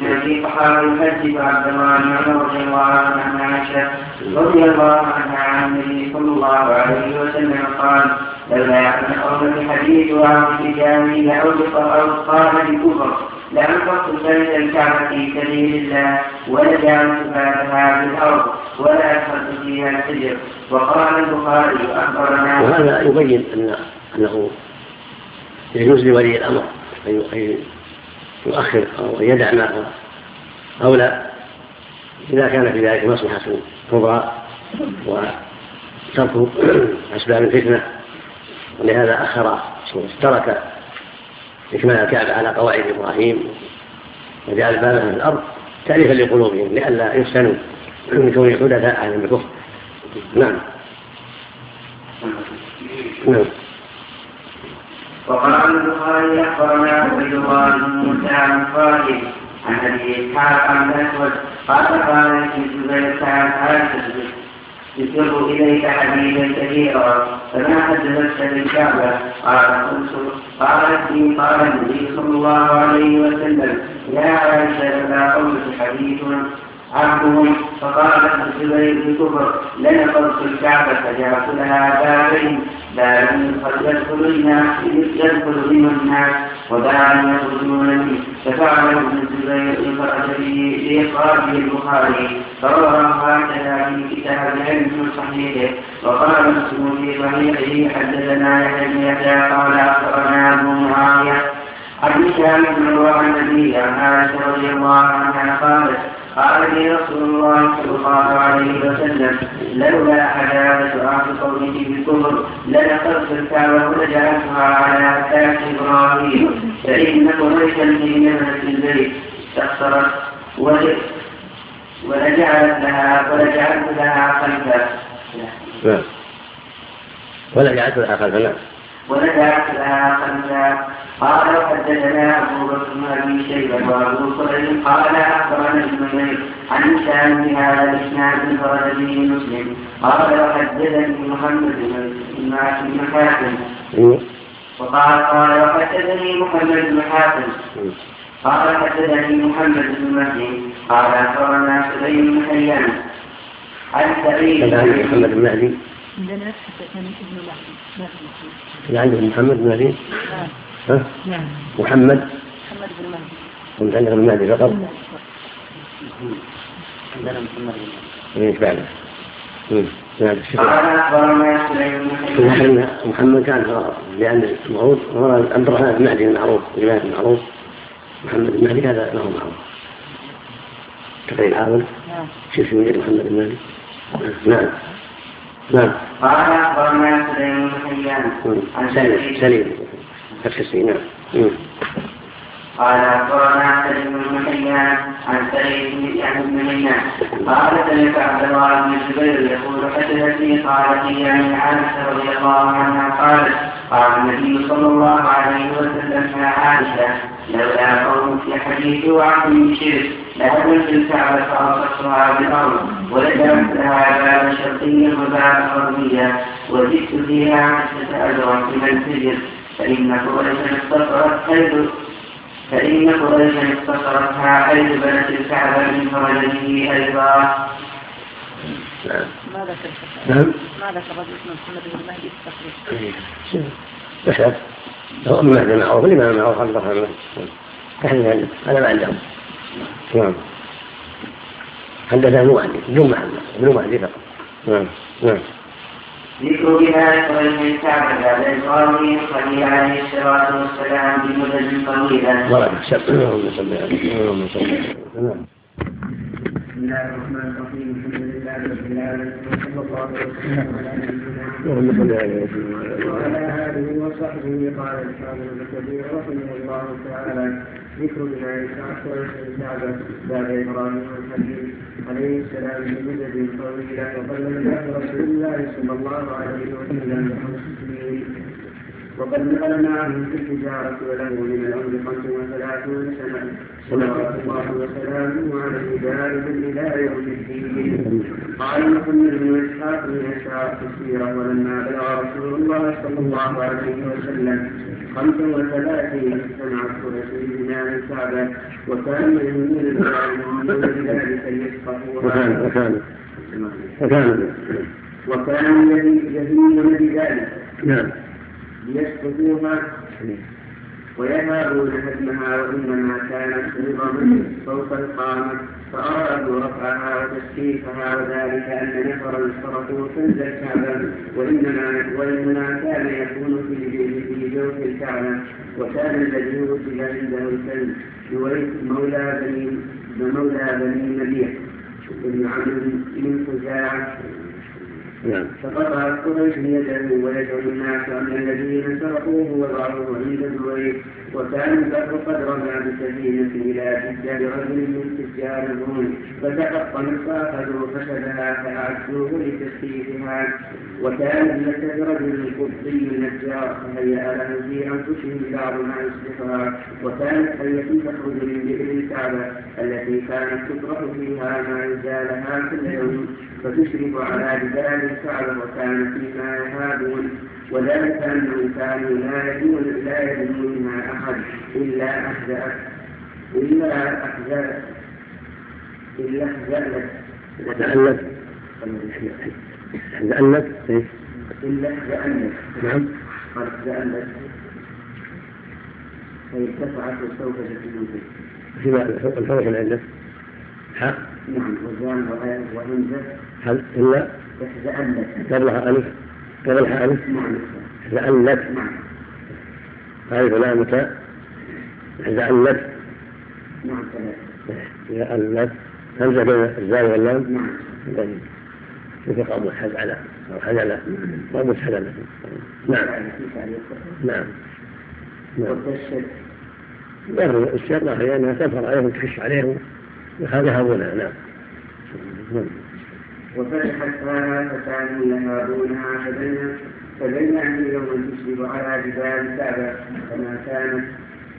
الذي صحابي الحج عبد الله بن عمر رضي الله عنه عن عائشة رضي الله عنها عن النبي صلى الله عليه وسلم قال لولا أن قوم حديث عن الجامع لاوجق أو قال بكفر لأنفقت بيت الكعبة في سبيل الله ولجعلت بعدها بالأرض ولا أدخلت فيها الحجر. وقال البخاري أخبرنا وهذا يبين أن أنه يجوز لولي الأمر أن يؤخر أو يدع ما أولى إذا كان في ذلك مصلحة كبرى وترك أسباب الفتنة ولهذا أخر ترك إكمال الكعبة على قواعد إبراهيم وجعل بابها في الأرض تأليفا لقلوبهم لئلا يفتنوا من كون حدثاء أهل الكفر نعم. نعم. وقال البخاري أخبرنا عبد الله بن موسى عن صالح عن أبي إسحاق عن الاسود قال قال الزبير سعد عائشه يسر إليك حديثا كثيرا. فما حدثتك بالكعبة؟ قال قلت قالت لي قال النبي صلى الله عليه وسلم يا عائشة فلا قولك حديث. عبدهم فقالت الزبير بكفر لنقضت الكعبة فجعلت لها بابين باب قد يدخل الناس يدخل بهم الناس وباب يخرجون منه ففعل ابن به لإخراجه البخاري. فروى هكذا في كتاب العلم من صحيحه وقال مسلم في صحيحه حدثنا يحيى بن يحيى قال أخبرنا أبو معاوية عن هشام بن عن النبي عن عائشة رضي الله عنها قالت قال لي رسول الله صلى الله عليه وسلم لولا عداوة أهل قومه بالكفر لنقضت الكعبة ولجعلتها على أساس إبراهيم. فإن قريشا في نعمة البيت استخسرت ولجعلت لها ولجعلت لها خلفا. ولجعلت لها خلفا ونزعت لها خمسا قال وحدثنا ابو بكر بن ابي شيبه وابو كريم قال اخبرنا ابن عن هشام بهذا الاسناد انفرد به مسلم قال وحدثني محمد بن حاتم وقال قال وحدثني محمد بن حاتم قال حدثني محمد بن مهدي قال أخبرنا سليم بن حيان عن سعيد محمد بن مهدي. عندنا ابن مهدي اللي عندك محمد بن مهدي؟ نعم ها؟ نعم. محمد؟ محمد بن مهدي. وانت عندك ابن مهدي فقط؟ عندنا محمد إيش بعده؟ نعم قال اخبرنا سليم بن حيان محمد كان لأن المعروف هو عبد الرحمن بن مهدي المعروف الإمام المعروف. محمد بن مهدي هذا له معروف. تقرير العاول نعم. شو اسمه محمد بن مهدي؟ نعم. نعم. قال اخبرنا سليم بن حيان عن سليم. سليم. السين نعم. مم. قال اخبرنا سليم بن حيان عن سعيد بن مينان قال سمعت عبد الله بن الزبير يقول حدثتني قالت لي عن عائشة رضي الله عنها قالت قال النبي صلى الله عليه وسلم يا عائشة لولا قومك حديث وعن شرك لهدمت الكعبة فأصبتها بالأرض لها باب شرقيا وباب غربيا وجئت فيها عشرة أجرا من الفجر. فإن قريشا استصرت حيث فإن قريشا استصرتها حيث بنت الكعبة من فرجه أيضا. نعم. ما ذكر نعم ما ذكر رجل اسمه محمد بن مهدي في مهدي معروف الإمام معروف عبد الرحمن عنده هذا ما عندهم نعم. حدثنا مهدي بدون محمد ابن مهدي فقط. نعم نعم. ذكر بها قريش الكعبة بعد إبراهيم الخليل عليه الصلاة والسلام بمدد طويلة ورد اللهم صل على اللهم صل على نعم. بسم الله الرحمن الرحيم الحمد لله رب العالمين. وصلى الله وسلم وعلى آله وصحبه قال الحافظ ابن كثير رحمه الله تعالى ذكر بناء الكعبة بعد إبراهيم الخليل عليه السلام بمدد طويلة وقد نبه رسول الله صلى الله عليه وسلم وقد نقل معه في التجارة وله من الأمر خمس وثلاثون سنة صلوات الله وسلامه عليه دائما إلى يوم الدين. قال محمد بن إسحاق من أشعار السيرة ولما بلغ رسول الله صلى الله عليه وسلم. خمس وثلاثين سنة قرش بناء الكعبة وكان يهمون الإسلام من ذلك وكان وكان وكان يهمون بذلك. نعم. ليسقطوها ويهابون هدمها وإنما كانت نظما فوق القامة فأرادوا رفعها وتسكيفها وذلك أن نفرا اشترطوا كنز الكعبة وإنما وإنما كان يكون في في جوف الكعبة وكان الذي وجد عنده الكنز جويف مولى بني مولى بني نبيع بن عمرو بن خزاعة نعم. قريش يده ويدعو الناس ان الذين سرقوه وضعوه عند الزبير وكان البحر قد رمى بسفينة إلى تجار رجل من تجار الروم. فتحطمت فأخذوا فشدها فأعدوه لتسقيفها وكان ابنة رجل قبطي نجار فهيأ له في أنفسهم بعض ما يصلحها. وكانت حية تخرج من بئر الكعبة التي كانت تطرح فيها ما يزالها كل يوم. فتشرف على جدار الكعبة وكان فيما يهابون وذلك أنهم كانوا لا يدون لا يدون منها أحد إلا أحزأت إلا أحزأت إلا أحزأت وتألت تألت إيه؟ إلا أحزأت نعم. قد تألت فارتفعت وسوف تكون فيما الفرق عندك حاء نعم وزان وهمزة هل إلا احزألت قبلها ألف؟ نعم نعم ألف لام تاء زألت نعم ثلاثة زألت همزة بين الزاي واللام نعم مثل قوم حزعل أو حزل قوم حزل نعم نعم نعم ظهر الشر أنها تظهر عليهم تخش عليهم يهابونها نعم نعم وفتحت فكانوا يهابونها فبين فبين أن يوم تشرف على جبال الكعبة كما كانت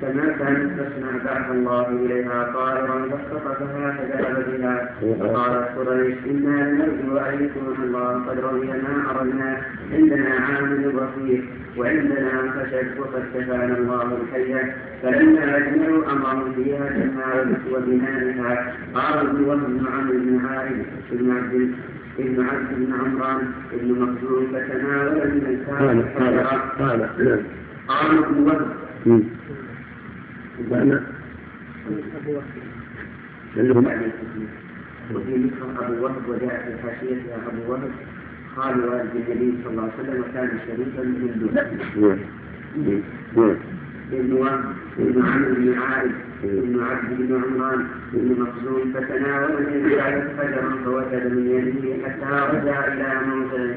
كما كانت تصنع بعث الله إليها طائرا فاختطفها فذهب بها. فقالت قريش إنا لنرجو أن يكون الله قد رضي ما أردنا. عندنا عامل رفيق وعندنا خشب وقد كفانا الله الحية. فلما أجمعوا أمرهم فيها تمارس وبنائها. قال ابن وهب بن عمرو بن عارف بن عبد ابن عبد بن عمران بن مخزوم فتناول من الكعبة قال قال نعم. قال ابن وفي نسخة أبو وهب وجاء في حاشيتها أبو وهب قال والد النبي صلى الله عليه وسلم وكان شريفا من دون. نعم. مم. نعم. ابن وهب ابن عمرو بن عائد ابن عبد بن عمران بن مخزوم فتناول من ذلك فجرا فوجد من يده حتى رجع إلى موضعه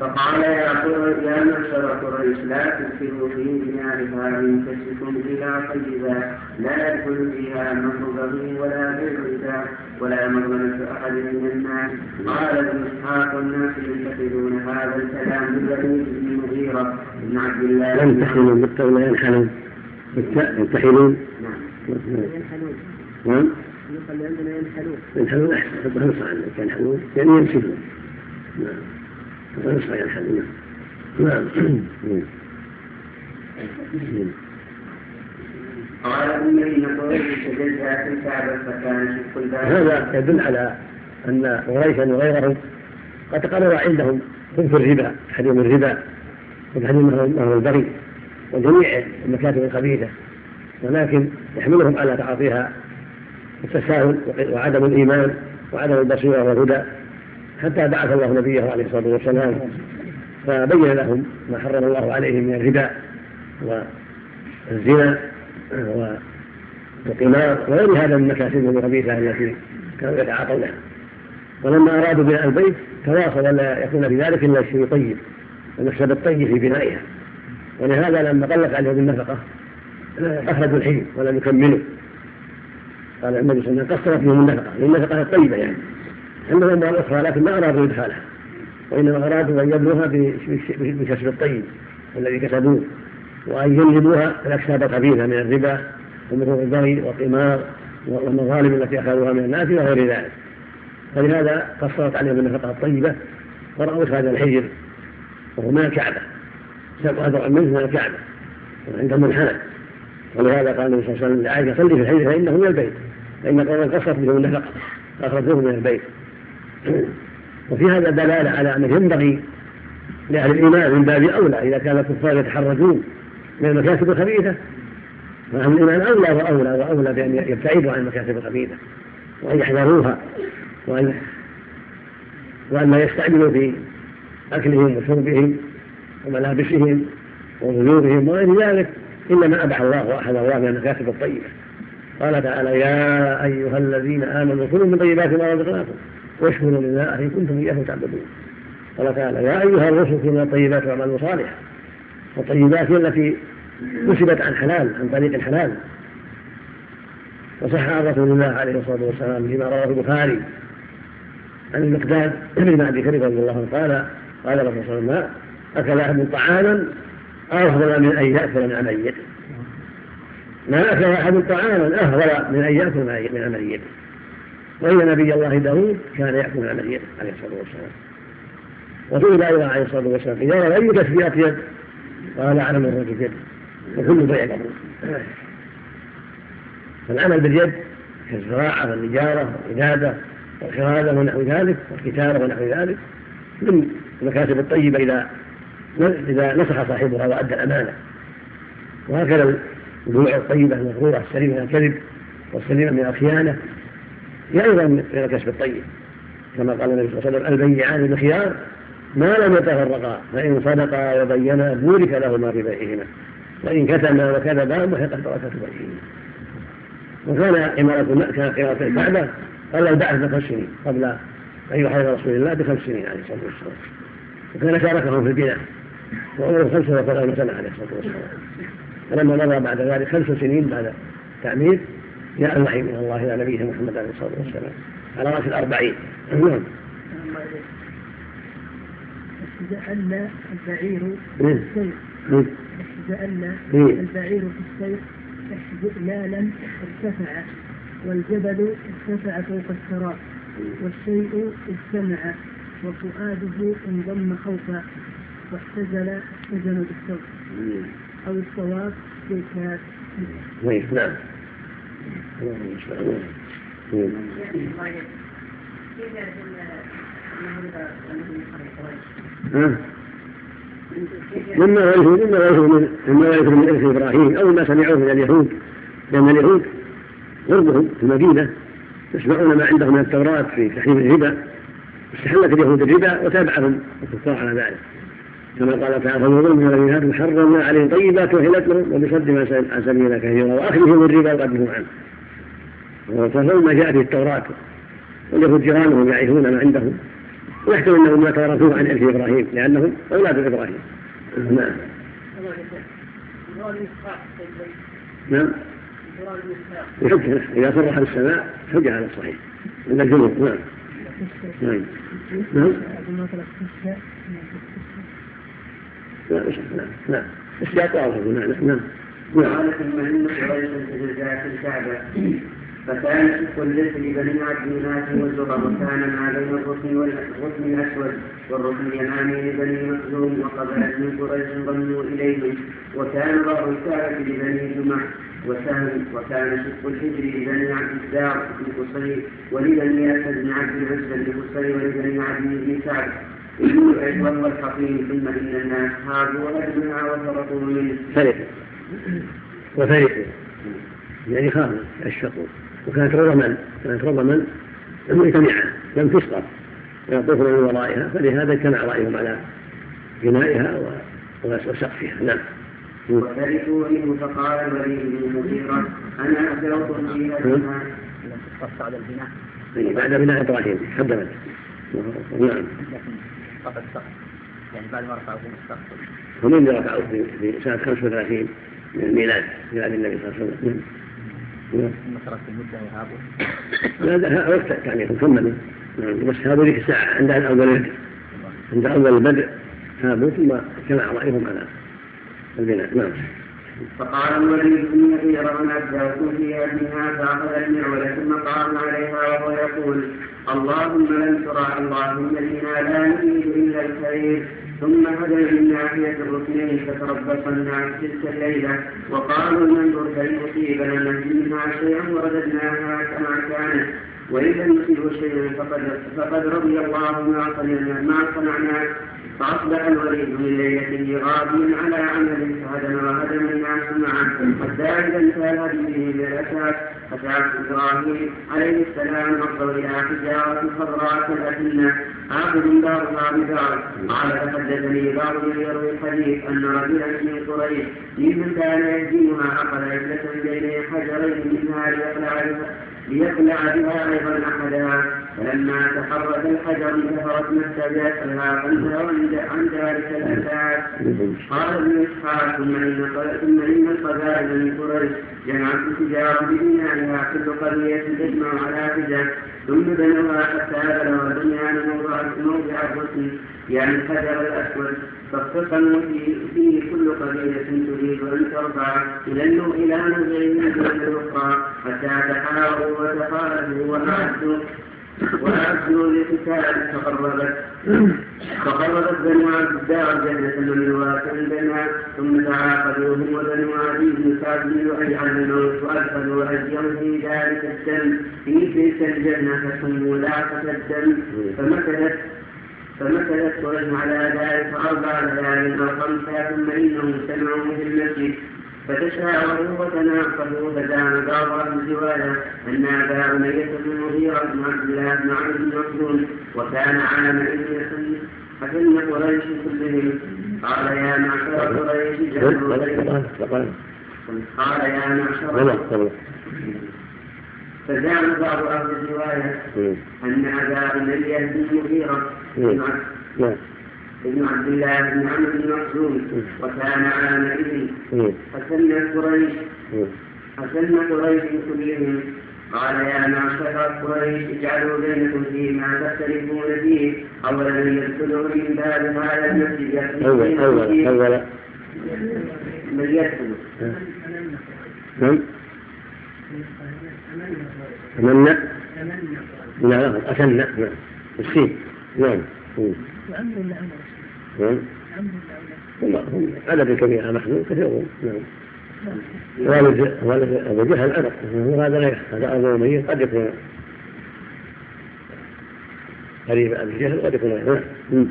فقال يا قريش يا معشر قريش لا تكثروا في ديارها من كسبكم إلى طيبا لا يدخل فيها مر بغي ولا ربا ولا مظلمة أحد من الناس. قال ابن إسحاق الناس يتخذون هذا الكلام من وليد بن مغيرة. بن عبد الله يمتحنون بالتاء ولا ينحنون بالتاء يمتحنون نعم. نعم اللي عندنا ينحلون. ينحنون أحسن. ينحنون يعني يمسكون نعم. نعم. قال هذا يدل على أن قريشا وغيرهم قد تقرر عندهم خبث الربا تحريم الربا وتحريم نهر البغي وجميع المكاتب الخبيثة ولكن يحملهم على تعاطيها التساهل وعدم الإيمان وعدم البصيرة والهدى. حتى بعث الله نبيه عليه الصلاة والسلام فبين لهم ما حرم الله عليهم من الربا والزنا والقمار وغير هذا من المكاسب الخبيثة التي كانوا يتعاطونها ولما أرادوا بناء البيت تواصوا ألا يكون في ذلك إلا الشيء الطيب المكسب الطيب في بنائها. ولهذا لما قلت عليهم النفقة أخرجوا الحين ولم يكملوا. قال النبي صلى الله عليه وسلم قصرت بهم النفقة للنفقة الطيبة يعني. عندهم أموال أخرى لكن ما أرادوا إدخالها وإنما أرادوا أن يبلوها بكسب الطيب الذي كسبوه. وأن ينجبوها الأكساب الخبيثة من الربا ومثل البغي والقمار والمظالم التي أخذوها من الناس وغير ذلك. فلهذا قصرت عليهم النفقة الطيبة ورأوا هذا الحجر وهو من الكعبة سبع منه من الكعبة عندهم منحنى ولهذا قال النبي صلى الله عليه وسلم لعائشة صلي في الحجر فإنه من البيت. فإن قوما قصرت بهم النفقة أخرجوه من البيت. وفي هذا دلالة على أنه ينبغي لأهل الإيمان من باب أولى إذا كان الكفار يتحرجون من المكاسب الخبيثة فأهل الإيمان أولى وأولى وأولى بأن يبتعدوا عن المكاسب الخبيثة وأن يحذروها وأن وأن لا يستعجلوا في أكلهم وشربهم وملابسهم وبيوتهم وغير ذلك إلا ما أباح الله وأحل الله من المكاسب الطيبة. قال تعالى يا أيها الذين آمنوا كلوا من طيبات ما رزقناكم واشكروا لله إن كنتم إياه تعبدون. قال تعالى يا أيها الرسل كلوا الطيبات واعملوا صالحا والطيبات هي التي نسبت عن حلال عن طريق الحلال. وصح عن رسول الله عليه الصلاة والسلام فيما رواه البخاري عن المقداد بن معدي كريم رضي الله عنه. قال قال صلى الله أكل أحد طعاما افضل من أن يأكل من ميت. ما أكل أحد طعاما افضل من أن يأكل من ميت. وإن نبي الله داود كان ياكل من ميت عليه الصلاة والسلام. وسئل أيضا عليه الصلاة والسلام إذا رأى أي تسبيات يد قال أعلم الرجل يد وكل بيع قبول فالعمل باليد كالزراعه والنجارة والعبادة والخرادة ونحو ذلك والكتابه ونحو ذلك من المكاسب الطيبة إذا إذا نصح صاحبها وأدى الأمانة. وهكذا البيوع الطيبة المغروره السليمه من الكذب والسليمه من الخيانة. أيضا من الكسب الطيب. كما قال النبي صلى الله عليه وسلم البيعان بخيار ما لم يتفرقا فإن صدقا وبينا بورك لهما في بيعهما. وإن كتما وكذبا محقت بركة بيعهما. وكان عمارة كان قراءة الكعبة قبل البعث بخمس سنين قبل أن يحرم رسول الله بخمس سنين عليه الصلاة والسلام. وكان شاركهم في البناء وعمره خمسة وثلاثين سنة عليه الصلاة والسلام. فلما مضى بعد ذلك خمس سنين بعد التعمير جاء الوحي من الله إلى نبيه محمد عليه الصلاة والسلام. على رأس الأربعين. نعم. جعلنا البعير في إيه. السير. جعلنا إيه. البعير في السير استعلالا ارتفع والجبل ارتفع فوق الثرى والشيء اجتمع وفؤاده انضم خوفا واحتزل احتزل بالصوت أو الصواب بالكاف كويس نعم اللهم المستعان. نعم. ها؟ مما يعرفه مما يعرفه من مما يعرفه من ارث إبراهيم؟ أو ما سمعوه من اليهود؟ لأن اليهود غربهم في المدينة يسمعون ما عندهم من التوراة في تحريم الربا استحلت اليهود الربا وتابعهم الكفار على ذلك. كما قال تعالى فمن من الذين حرمنا عليهم طيبات وحلت لهم وبصدهم عن سبيلنا كثيرا واخذهم الربا وقدهم عنه. وتفهم ما جاء في التوراه واليهود جيرانهم يعرفون ما عندهم ويحتمل انهم يتوارثوه عن ارث إبراهيم لأنهم أولاد إبراهيم. نعم. نعم. يحجها إذا صرح بالسماء حجة على الصحيح. عند الجمهور نعم. نعم. نعم. نعم نعم نعم واضح نعم نعم نعم قال ثم ان قريش في الكعبه فكان شق الليل لبني عبد والزبر وكان ما بين الركن والركن الاسود والركن اليماني لبني مخزوم وقبلت من قريش ضموا اليهم وكان ظهر الكعبه لبني جمع وسهم وكان شق الحجر لبني عبد الدار بن قصي ولبني اسد بن عبد العزى بن قصي ولبني عبد بن سعد وهو الحقيم ثم الناس وفرقوا منه. فرقوا وفرقوا يعني خافوا اشفقوا وكانت رضما كانت رضما مجتمعة لم تسقط. ويطوفون من ورائها فلهذا اجتمع رأيهم على بنائها وسقفها نعم. وتركوا منه فقال الوليد بن المغيرة أنا على البناء إيه، بعد بناء إبراهيم قدمت نعم. قطع السقف يعني بعد ما رفعوا السقف هم اللي رفعوا في سنة 35 من الميلاد ميلاد النبي صلى الله عليه وسلم. ثم ترك المدة وهابوا لا وقت يعني مكمل. نعم بس هذا ذيك الساعة عند أول عند أول البدء هابوا ثم اجتمع رأيهم على البناء نعم. فقال الوليد بن المغيرة أنا أبدأت في أبنها فأخذ المعولة ثم قام عليها وهو يقول اللهم لن ترى اللهم إنا لا نريد إلا الخير. ثم هدى من ناحية الركنين فتربص الناس تلك الليلة. وقالوا ننظر هل يصيبنا منها شيئا ورددناها كما كانت وإن لم شيئا فقد فقد رضي الله ما صنعنا ما صنعنا. فأصبح الوليد من ليلته غاديا على عمل فهدم وهدم الناس معه حتى إذا انتهى هدمه من الأساس. إبراهيم عليه السلام نظر إلى حجارة خضراء كالأكنة عابد دارها بدار قال فحدثني بعض يروي الحديث أن رجلا من قريش ممن كان يهدمها أخذ عدة بين حجرين منها ليقلع ليقلع بها أيضا أحدها. فلما تحرك الحجر انتهرت نفس بأسرها فانتهوا عن ذلك الأساس. قال ابن إسحاق ثم إن ثم إن القبائل من قريش جمعت تجارة ببنائها كل قرية تجمع على حجة ثم بنوها حتى بلغ البنيان موضع موضع الرسم يعني الحجر الأسود. فاختصموا فيه كل قبيلة تريد أن ترفع إلى إلى نزعهم دون الأخرى حتى تحاوروا وتخالفوا وأعدوا وأعدوا لقتال فقربت فقربت بنو عبد الدار جنة المملوءات عندنا ثم تعاقدوا هم وبنو عدي بن كعب لؤي عن الموت وأدخلوا أجرا في ذلك الدم. في تلك الجنة فسموا لاقة الدم. فمكثت فمكثت قريش على ذلك أربع ليال أو خمسة ثم إنهم سمعوا في المسجد. فتشاوروا وتناقضوا فدان بعض أهل الروايه ان ابا اميه بن المغيره بن عبد الله بن عمرو بن مسعود وكان عام ابن حكم قريش كلهم قال يا معشر قريش قال يا معشر فزعم بعض أهل الرواية أن ابا اميه بن المغيره ابن عبد الله بن عمرو بن مخزوم وكان عامئذ فسن قريش. فسن قريش كلهم. قال يا معشر قريش اجعلوا بينكم فيما تختلفون فيه. اولا يدخلوا من باب هذا المسجد أول أول أول. من يدخل. نعم. تمنى لا أتمنى نعم. السين نعم. نعم. هم عدد كبير محمود كثيرون نعم. والد والد أبو جهل عرق هذا لا هذا أبو أمية قد يكون قريب أبي جهل قد يكون نعم.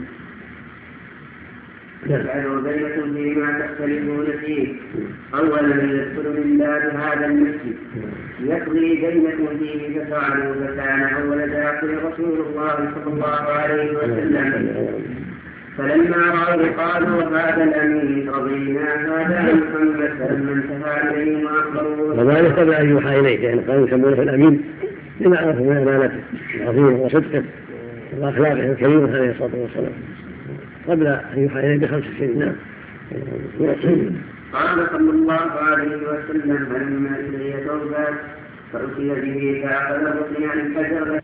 اجعلوا بينكم فيما تختلفون فيه. اولا يدخل من باب هذا المسجد. يقضي بينكم فيه ففعلوا فكان أول داخل رسول الله صلى الله عليه وسلم. فلما رأوا قالوا هذا الأمين رضينا هذا محمد فلما انتهى إليهم أخبروه وذلك قبل أن يوحى إليه لأن قالوا يسمونه الأمين لما عرفوا من أمانته وعظيمه وصدقه وأخلاقه الكريمة عليه الصلاة والسلام. قبل أن يوحى إليه بخمس سنين نعم. قال صلى الله عليه وسلم فلما إلي توبات فأتي به فأخذ ركن عن الحجر